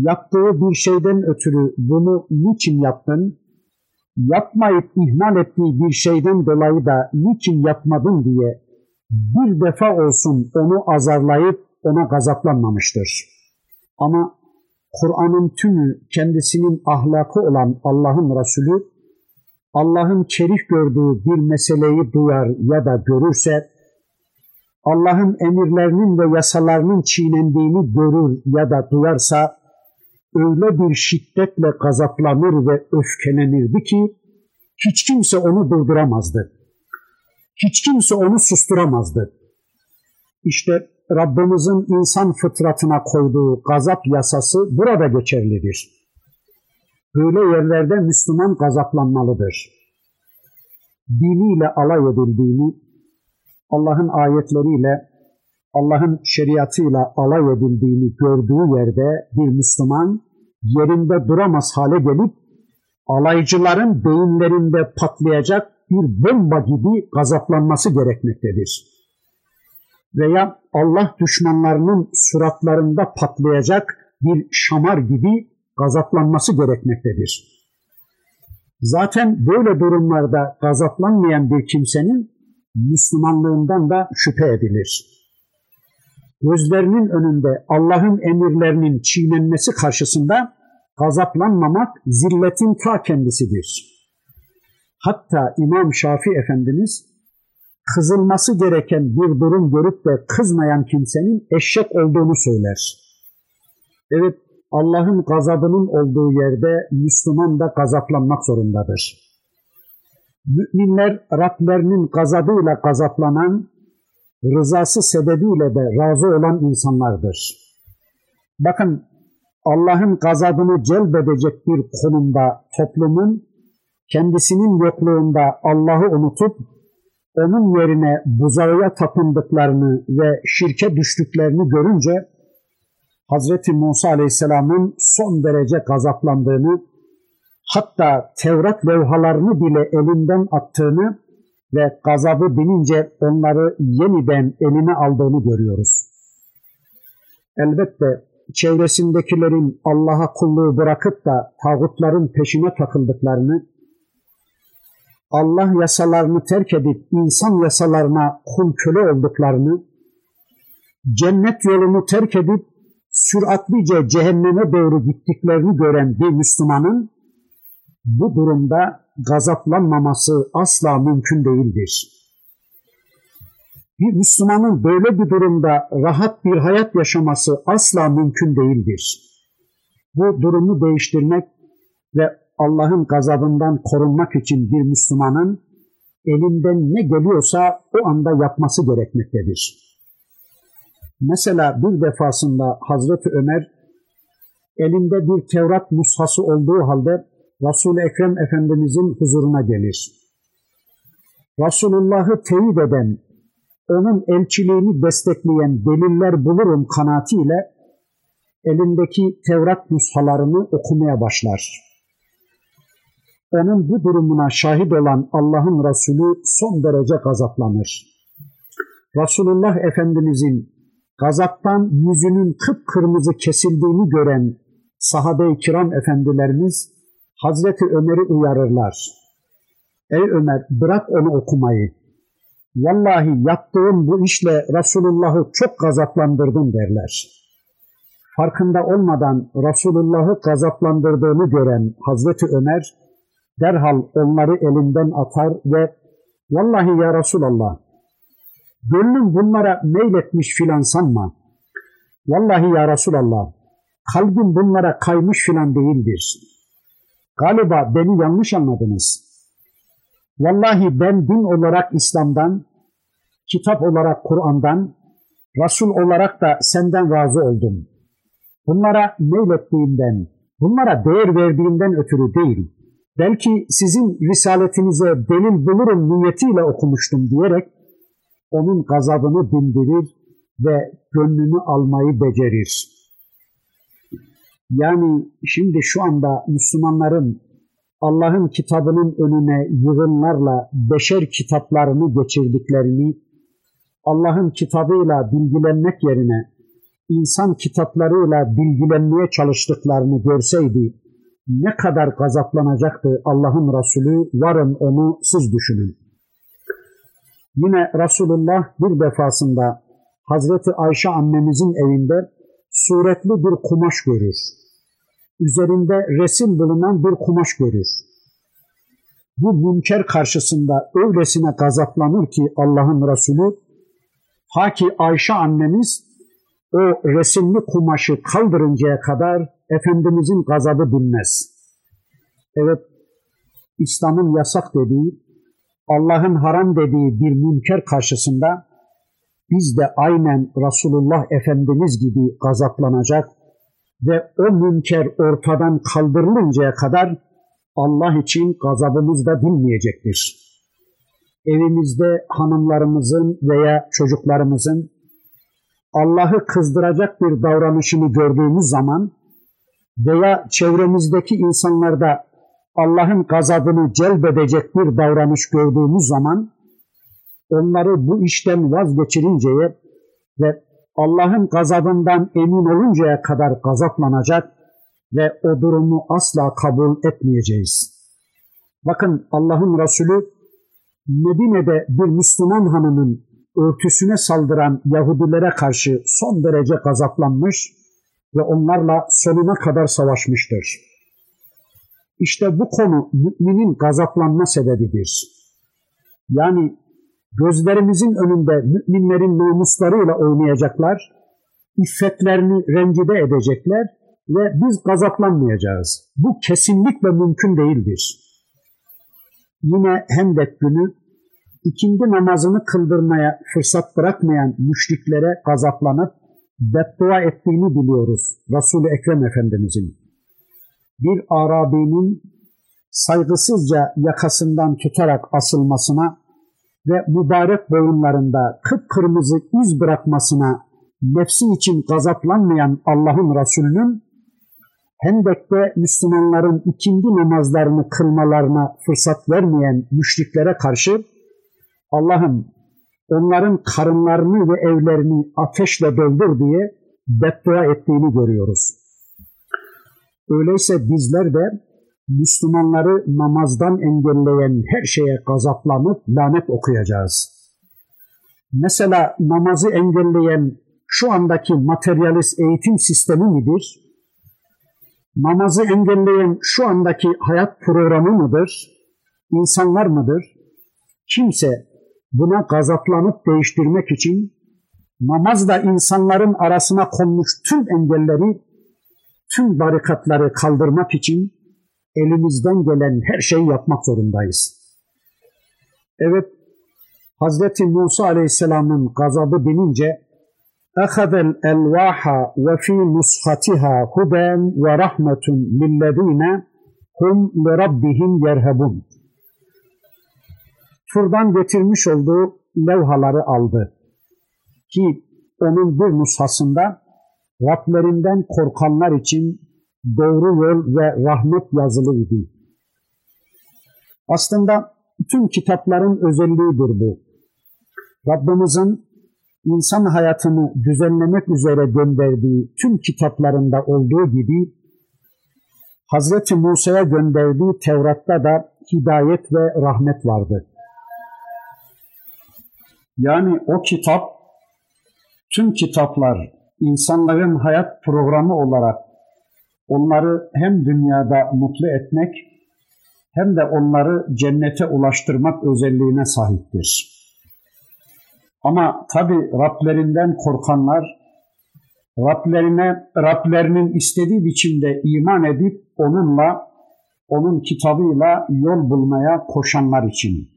Speaker 1: yaptığı bir şeyden ötürü bunu niçin yaptın? Yapmayıp ihmal ettiği bir şeyden dolayı da niçin yapmadın diye bir defa olsun onu azarlayıp ona gazaplanmamıştır. Ama Kur'an'ın tümü kendisinin ahlakı olan Allah'ın Resulü, Allah'ın kerih gördüğü bir meseleyi duyar ya da görürse, Allah'ın emirlerinin ve yasalarının çiğnendiğini görür ya da duyarsa, öyle bir şiddetle gazaplanır ve öfkelenirdi ki hiç kimse onu durduramazdı. Hiç kimse onu susturamazdı. İşte Rabbimizin insan fıtratına koyduğu gazap yasası burada geçerlidir. Böyle yerlerde Müslüman gazaplanmalıdır. Diniyle alay edildiğini, Allah'ın ayetleriyle, Allah'ın şeriatıyla alay edildiğini gördüğü yerde bir Müslüman yerinde duramaz hale gelip alaycıların beyinlerinde patlayacak bir bomba gibi gazaplanması gerekmektedir. Veya Allah düşmanlarının suratlarında patlayacak bir şamar gibi gazaplanması gerekmektedir. Zaten böyle durumlarda gazaplanmayan bir kimsenin Müslümanlığından da şüphe edilir. Gözlerinin önünde Allah'ın emirlerinin çiğnenmesi karşısında gazaplanmamak zilletin ta kendisidir. Hatta İmam Şafii Efendimiz kızılması gereken bir durum görüp de kızmayan kimsenin eşek olduğunu söyler. Evet Allah'ın gazabının olduğu yerde Müslüman da gazaplanmak zorundadır. Müminler Rablerinin gazabıyla gazaplanan, rızası sebebiyle de razı olan insanlardır. Bakın Allah'ın gazabını celbedecek bir konumda toplumun kendisinin yokluğunda Allah'ı unutup onun yerine buzağıya tapındıklarını ve şirke düştüklerini görünce Hazreti Musa Aleyhisselam'ın son derece gazaplandığını hatta Tevrat levhalarını bile elinden attığını ve gazabı binince onları yeniden eline aldığını görüyoruz. Elbette çevresindekilerin Allah'a kulluğu bırakıp da tağutların peşine takıldıklarını, Allah yasalarını terk edip insan yasalarına kul köle olduklarını, cennet yolunu terk edip süratlice cehenneme doğru gittiklerini gören bir Müslümanın bu durumda gazaplanmaması asla mümkün değildir. Bir Müslümanın böyle bir durumda rahat bir hayat yaşaması asla mümkün değildir. Bu durumu değiştirmek ve Allah'ın gazabından korunmak için bir Müslümanın elinden ne geliyorsa o anda yapması gerekmektedir. Mesela bir defasında Hazreti Ömer elinde bir Tevrat mushası olduğu halde Resul-i Ekrem Efendimizin huzuruna gelir. Resulullah'ı teyit eden, onun elçiliğini destekleyen deliller bulurum kanaatiyle elindeki Tevrat nushalarını okumaya başlar. Onun bu durumuna şahit olan Allah'ın Resulü son derece gazaplanır. Resulullah Efendimizin gazaptan yüzünün kıpkırmızı kesildiğini gören sahabe-i kiram efendilerimiz Hazreti Ömer'i uyarırlar. Ey Ömer bırak onu okumayı. Vallahi yaptığın bu işle Resulullah'ı çok gazaplandırdın derler. Farkında olmadan Resulullah'ı gazaplandırdığını gören Hazreti Ömer derhal onları elinden atar ve Vallahi ya Resulallah gönlüm bunlara meyletmiş filan sanma. Vallahi ya Resulallah kalbim bunlara kaymış filan değildir. Galiba beni yanlış anladınız. Vallahi ben din olarak İslam'dan, kitap olarak Kur'an'dan, Resul olarak da senden razı oldum. Bunlara meylettiğimden, bunlara değer verdiğimden ötürü değil, belki sizin risaletinize delil bulurum niyetiyle okumuştum diyerek onun gazabını dindirir ve gönlünü almayı becerir. Yani şimdi şu anda Müslümanların Allah'ın kitabının önüne yığınlarla beşer kitaplarını geçirdiklerini, Allah'ın kitabıyla bilgilenmek yerine insan kitaplarıyla bilgilenmeye çalıştıklarını görseydi ne kadar gazaplanacaktı Allah'ın Resulü varın onu siz düşünün. Yine Resulullah bir defasında Hazreti Ayşe annemizin evinde suretli bir kumaş görür. Üzerinde resim bulunan bir kumaş görür. Bu münker karşısında öylesine gazaplanır ki Allah'ın Resulü, ha ki Ayşe annemiz o resimli kumaşı kaldırıncaya kadar Efendimizin gazabı dinmez. Evet, İslam'ın yasak dediği, Allah'ın haram dediği bir münker karşısında biz de aynen Resulullah Efendimiz gibi gazaplanacak, ve o münker ortadan kaldırılıncaya kadar Allah için gazabımız da dinmeyecektir. Evimizde hanımlarımızın veya çocuklarımızın Allah'ı kızdıracak bir davranışını gördüğümüz zaman veya çevremizdeki insanlarda Allah'ın gazabını celbedecek bir davranış gördüğümüz zaman onları bu işten vazgeçirinceye ve Allah'ın gazabından emin oluncaya kadar gazaplanacak ve o durumu asla kabul etmeyeceğiz. Bakın Allah'ın Resulü Medine'de bir Müslüman hanımın örtüsüne saldıran Yahudilere karşı son derece gazaplanmış ve onlarla sonuna kadar savaşmıştır. İşte bu konu müminin gazaplanma sebebidir. Yani gözlerimizin önünde müminlerin namuslarıyla oynayacaklar, iffetlerini rencide edecekler ve biz gazaplanmayacağız. Bu kesinlikle mümkün değildir. Yine Hendek günü ikindi namazını kıldırmaya fırsat bırakmayan müşriklere gazaplanıp beddua ettiğini biliyoruz Resul-i Ekrem Efendimizin. Bir Arabi'nin saygısızca yakasından tutarak asılmasına ve mübarek boyunlarında kıpkırmızı iz bırakmasına nefsi için gazaplanmayan Allah'ın Resulü'nün Hendek'te Müslümanların ikindi namazlarını kılmalarına fırsat vermeyen müşriklere karşı Allah'ım onların karınlarını ve evlerini ateşle doldur diye beddua ettiğini görüyoruz. Öyleyse bizler de Müslümanları namazdan engelleyen her şeye gazaplanıp lanet okuyacağız. Mesela namazı engelleyen şu andaki materyalist eğitim sistemi midir? Namazı engelleyen şu andaki hayat programı mıdır? İnsanlar mıdır? Kimse buna gazaplanıp değiştirmek için namazla insanların arasına konmuş tüm engelleri, tüm barikatları kaldırmak için elimizden gelen her şeyi yapmak zorundayız. Evet, Hazreti Musa Aleyhisselam'ın gazabı binince أخذ الألواح وفي نسختها هدى ورحمة للذين هم لربهم يرهبون Turdan getirmiş olduğu levhaları aldı. Ki onun bir nushasında Rablerinden korkanlar için doğru yol ve rahmet yazılı idi. Aslında tüm kitapların özelliğidir bu. Rabbimizin insan hayatını düzenlemek üzere gönderdiği tüm kitaplarında olduğu gibi Hazreti Musa'ya gönderdiği Tevrat'ta da hidayet ve rahmet vardı. Yani o kitap, tüm kitaplar insanların hayat programı olarak onları hem dünyada mutlu etmek hem de onları cennete ulaştırmak özelliğine sahiptir. Ama tabi Rablerinden korkanlar, Rablerine, Rablerinin istediği biçimde iman edip onunla, onun kitabıyla yol bulmaya koşanlar için.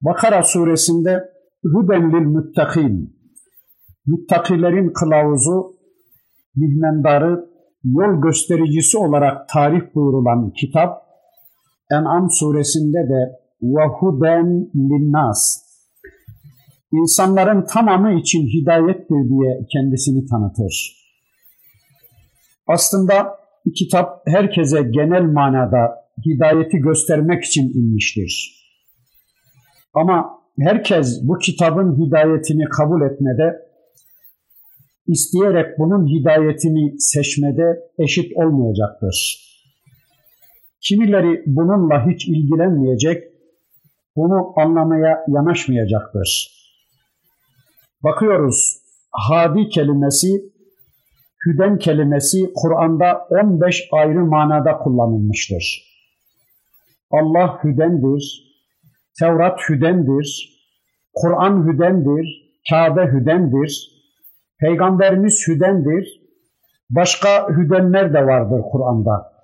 Speaker 1: Bakara suresinde Huden lil müttakin, müttakilerin kılavuzu, mihmendarı, yol göstericisi olarak tarif buyurulan kitap En'am suresinde de vahuden linnas insanların tamamı için hidayettir diye kendisini tanıtır. Aslında kitap herkese genel manada hidayeti göstermek için inmiştir. Ama herkes bu kitabın hidayetini kabul etmede isteyerek bunun hidayetini seçmede eşit olmayacaktır. Kimileri bununla hiç ilgilenmeyecek, bunu anlamaya yanaşmayacaktır. Bakıyoruz hadi kelimesi, hüden kelimesi Kur'an'da 15 ayrı manada kullanılmıştır. Allah hüdendir, Tevrat hüdendir, Kur'an hüdendir, Kabe hüdendir, Peygamberimiz hüdendir, başka hüdenler de vardır Kur'an'da.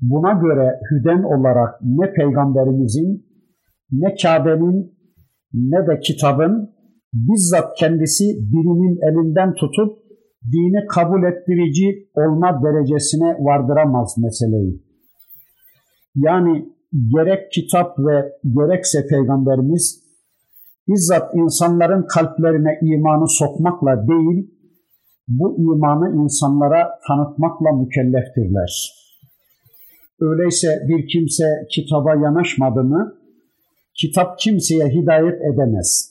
Speaker 1: Buna göre hüden olarak ne Peygamberimizin, ne Kabe'nin, ne de kitabın bizzat kendisi birinin elinden tutup dini kabul ettirici olma derecesine vardıramaz meseleyi. Yani gerek kitap ve gerekse Peygamberimiz bizzat insanların kalplerine imanı sokmakla değil, bu imanı insanlara tanıtmakla mükelleftirler. Öyleyse bir kimse kitaba yanaşmadı mı, kitap kimseye hidayet edemez.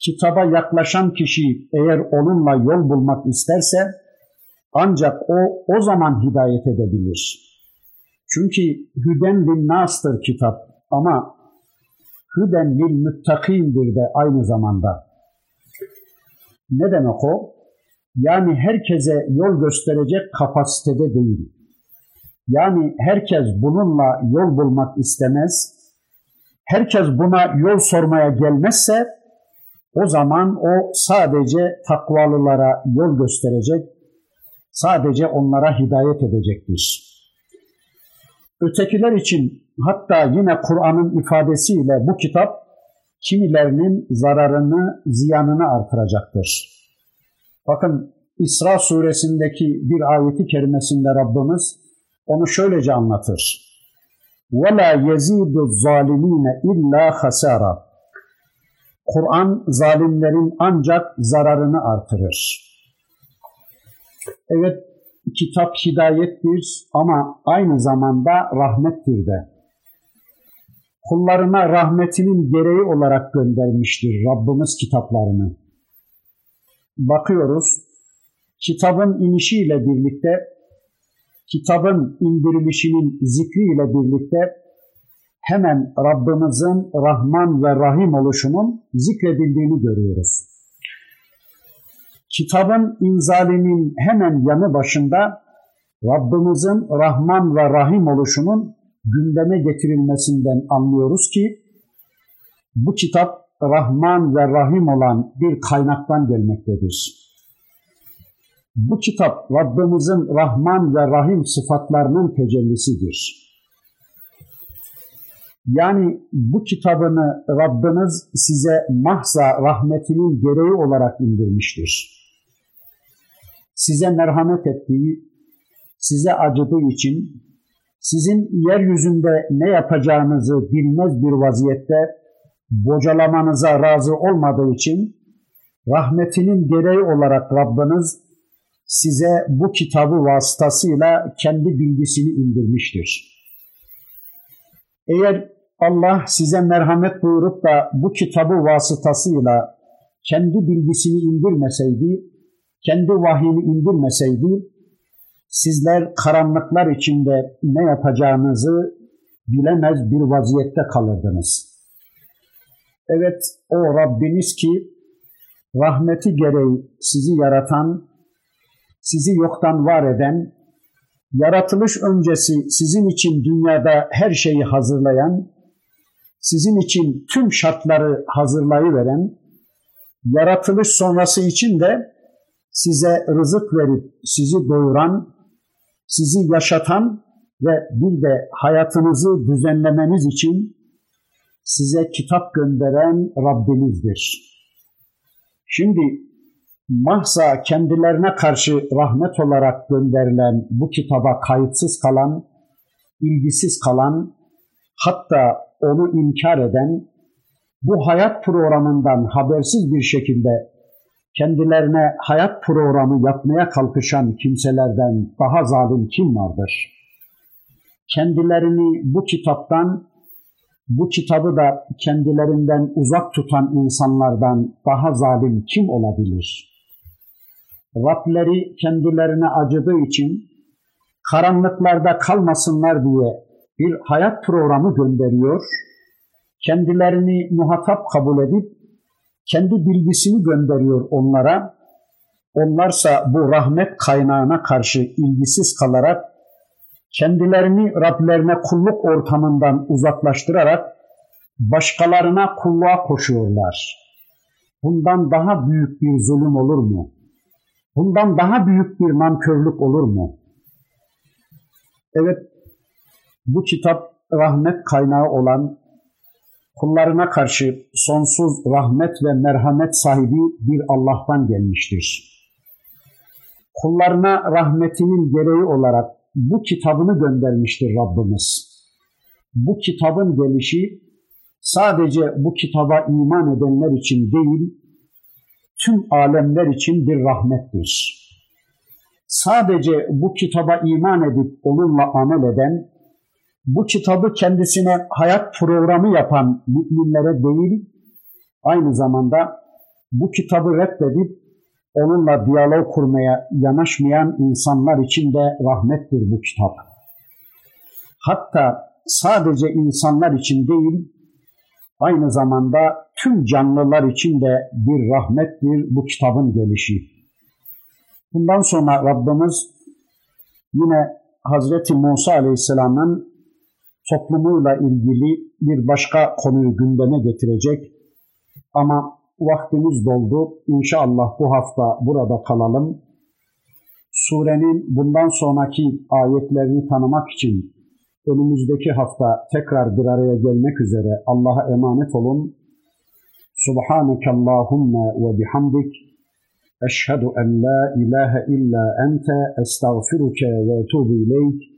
Speaker 1: Kitaba yaklaşan kişi eğer onunla yol bulmak isterse, ancak o o zaman hidayet edebilir. Çünkü hüden lin nastır kitap ama hüden lil müttakindir de aynı zamanda. Ne demek o? Yani herkese yol gösterecek kapasitede değil. Yani herkes bununla yol bulmak istemez. Herkes buna yol sormaya gelmezse o zaman o sadece takvalılara yol gösterecek, sadece onlara hidayet edecektir. Ötekiler için hatta yine Kur'an'ın ifadesiyle bu kitap kimilerinin zararını, ziyanını artıracaktır. Bakın İsra suresindeki bir ayeti kerimesinde Rabbimiz onu şöylece anlatır. وَلَا يَزِيدُ الظَّالِم۪ينَ اِلَّا خَسَارًا Kur'an zalimlerin ancak zararını artırır. Evet, kitap hidayettir ama aynı zamanda rahmettir de. Kullarına rahmetinin gereği olarak göndermiştir Rabbimiz kitaplarını. Bakıyoruz, kitabın inişiyle birlikte, kitabın indirilişinin zikriyle birlikte hemen Rabbimizin Rahman ve Rahim oluşunun zikredildiğini görüyoruz. Kitabın inzalinin hemen yanı başında Rabbimizin Rahman ve Rahim oluşunun gündeme getirilmesinden anlıyoruz ki bu kitap Rahman ve Rahim olan bir kaynaktan gelmektedir. Bu kitap Rabbimizin Rahman ve Rahim sıfatlarının tecellisidir. Yani bu kitabını Rabbiniz size mahza rahmetinin gereği olarak indirmiştir size merhamet ettiği, size acıdığı için, sizin yeryüzünde ne yapacağınızı bilmez bir vaziyette bocalamanıza razı olmadığı için, rahmetinin gereği olarak Rabbiniz size bu kitabı vasıtasıyla kendi bilgisini indirmiştir. Eğer Allah size merhamet buyurup da bu kitabı vasıtasıyla kendi bilgisini indirmeseydi, kendi vahyini indirmeseydi sizler karanlıklar içinde ne yapacağınızı bilemez bir vaziyette kalırdınız. Evet o Rabbiniz ki rahmeti gereği sizi yaratan, sizi yoktan var eden, yaratılış öncesi sizin için dünyada her şeyi hazırlayan, sizin için tüm şartları hazırlayıveren, yaratılış sonrası için de size rızık verip sizi doyuran, sizi yaşatan ve bir de hayatınızı düzenlemeniz için size kitap gönderen Rabbinizdir. Şimdi mahza kendilerine karşı rahmet olarak gönderilen bu kitaba kayıtsız kalan, ilgisiz kalan, hatta onu inkar eden, bu hayat programından habersiz bir şekilde kendilerine hayat programı yapmaya kalkışan kimselerden daha zalim kim vardır? Kendilerini bu kitaptan, bu kitabı da kendilerinden uzak tutan insanlardan daha zalim kim olabilir? Rableri kendilerine acıdığı için karanlıklarda kalmasınlar diye bir hayat programı gönderiyor, kendilerini muhatap kabul edip kendi bilgisini gönderiyor onlara. Onlarsa bu rahmet kaynağına karşı ilgisiz kalarak kendilerini Rablerine kulluk ortamından uzaklaştırarak başkalarına kulluğa koşuyorlar. Bundan daha büyük bir zulüm olur mu? Bundan daha büyük bir nankörlük olur mu? Evet, bu kitap rahmet kaynağı olan kullarına karşı sonsuz rahmet ve merhamet sahibi bir Allah'tan gelmiştir. kullarına rahmetinin gereği olarak bu kitabını göndermiştir Rabbimiz. Bu kitabın gelişi sadece bu kitaba iman edenler için değil, tüm alemler için bir rahmettir. Sadece bu kitaba iman edip onunla amel eden, bu kitabı kendisine hayat programı yapan müminlere değil, aynı zamanda bu kitabı reddedip onunla diyalog kurmaya yanaşmayan insanlar için de rahmettir bu kitap. Hatta sadece insanlar için değil, aynı zamanda tüm canlılar için de bir rahmettir bu kitabın gelişi. Bundan sonra Rabbimiz yine Hazreti Musa Aleyhisselam'ın toplumuyla ilgili bir başka konuyu gündeme getirecek. Ama vaktimiz doldu. İnşallah bu hafta burada kalalım. Surenin bundan sonraki ayetlerini tanımak için önümüzdeki hafta tekrar bir araya gelmek üzere Allah'a emanet olun. Subhaneke Allahumma ve bihamdik. Eşhedü en la ilahe illa ente estağfiruke ve etubu ileyk.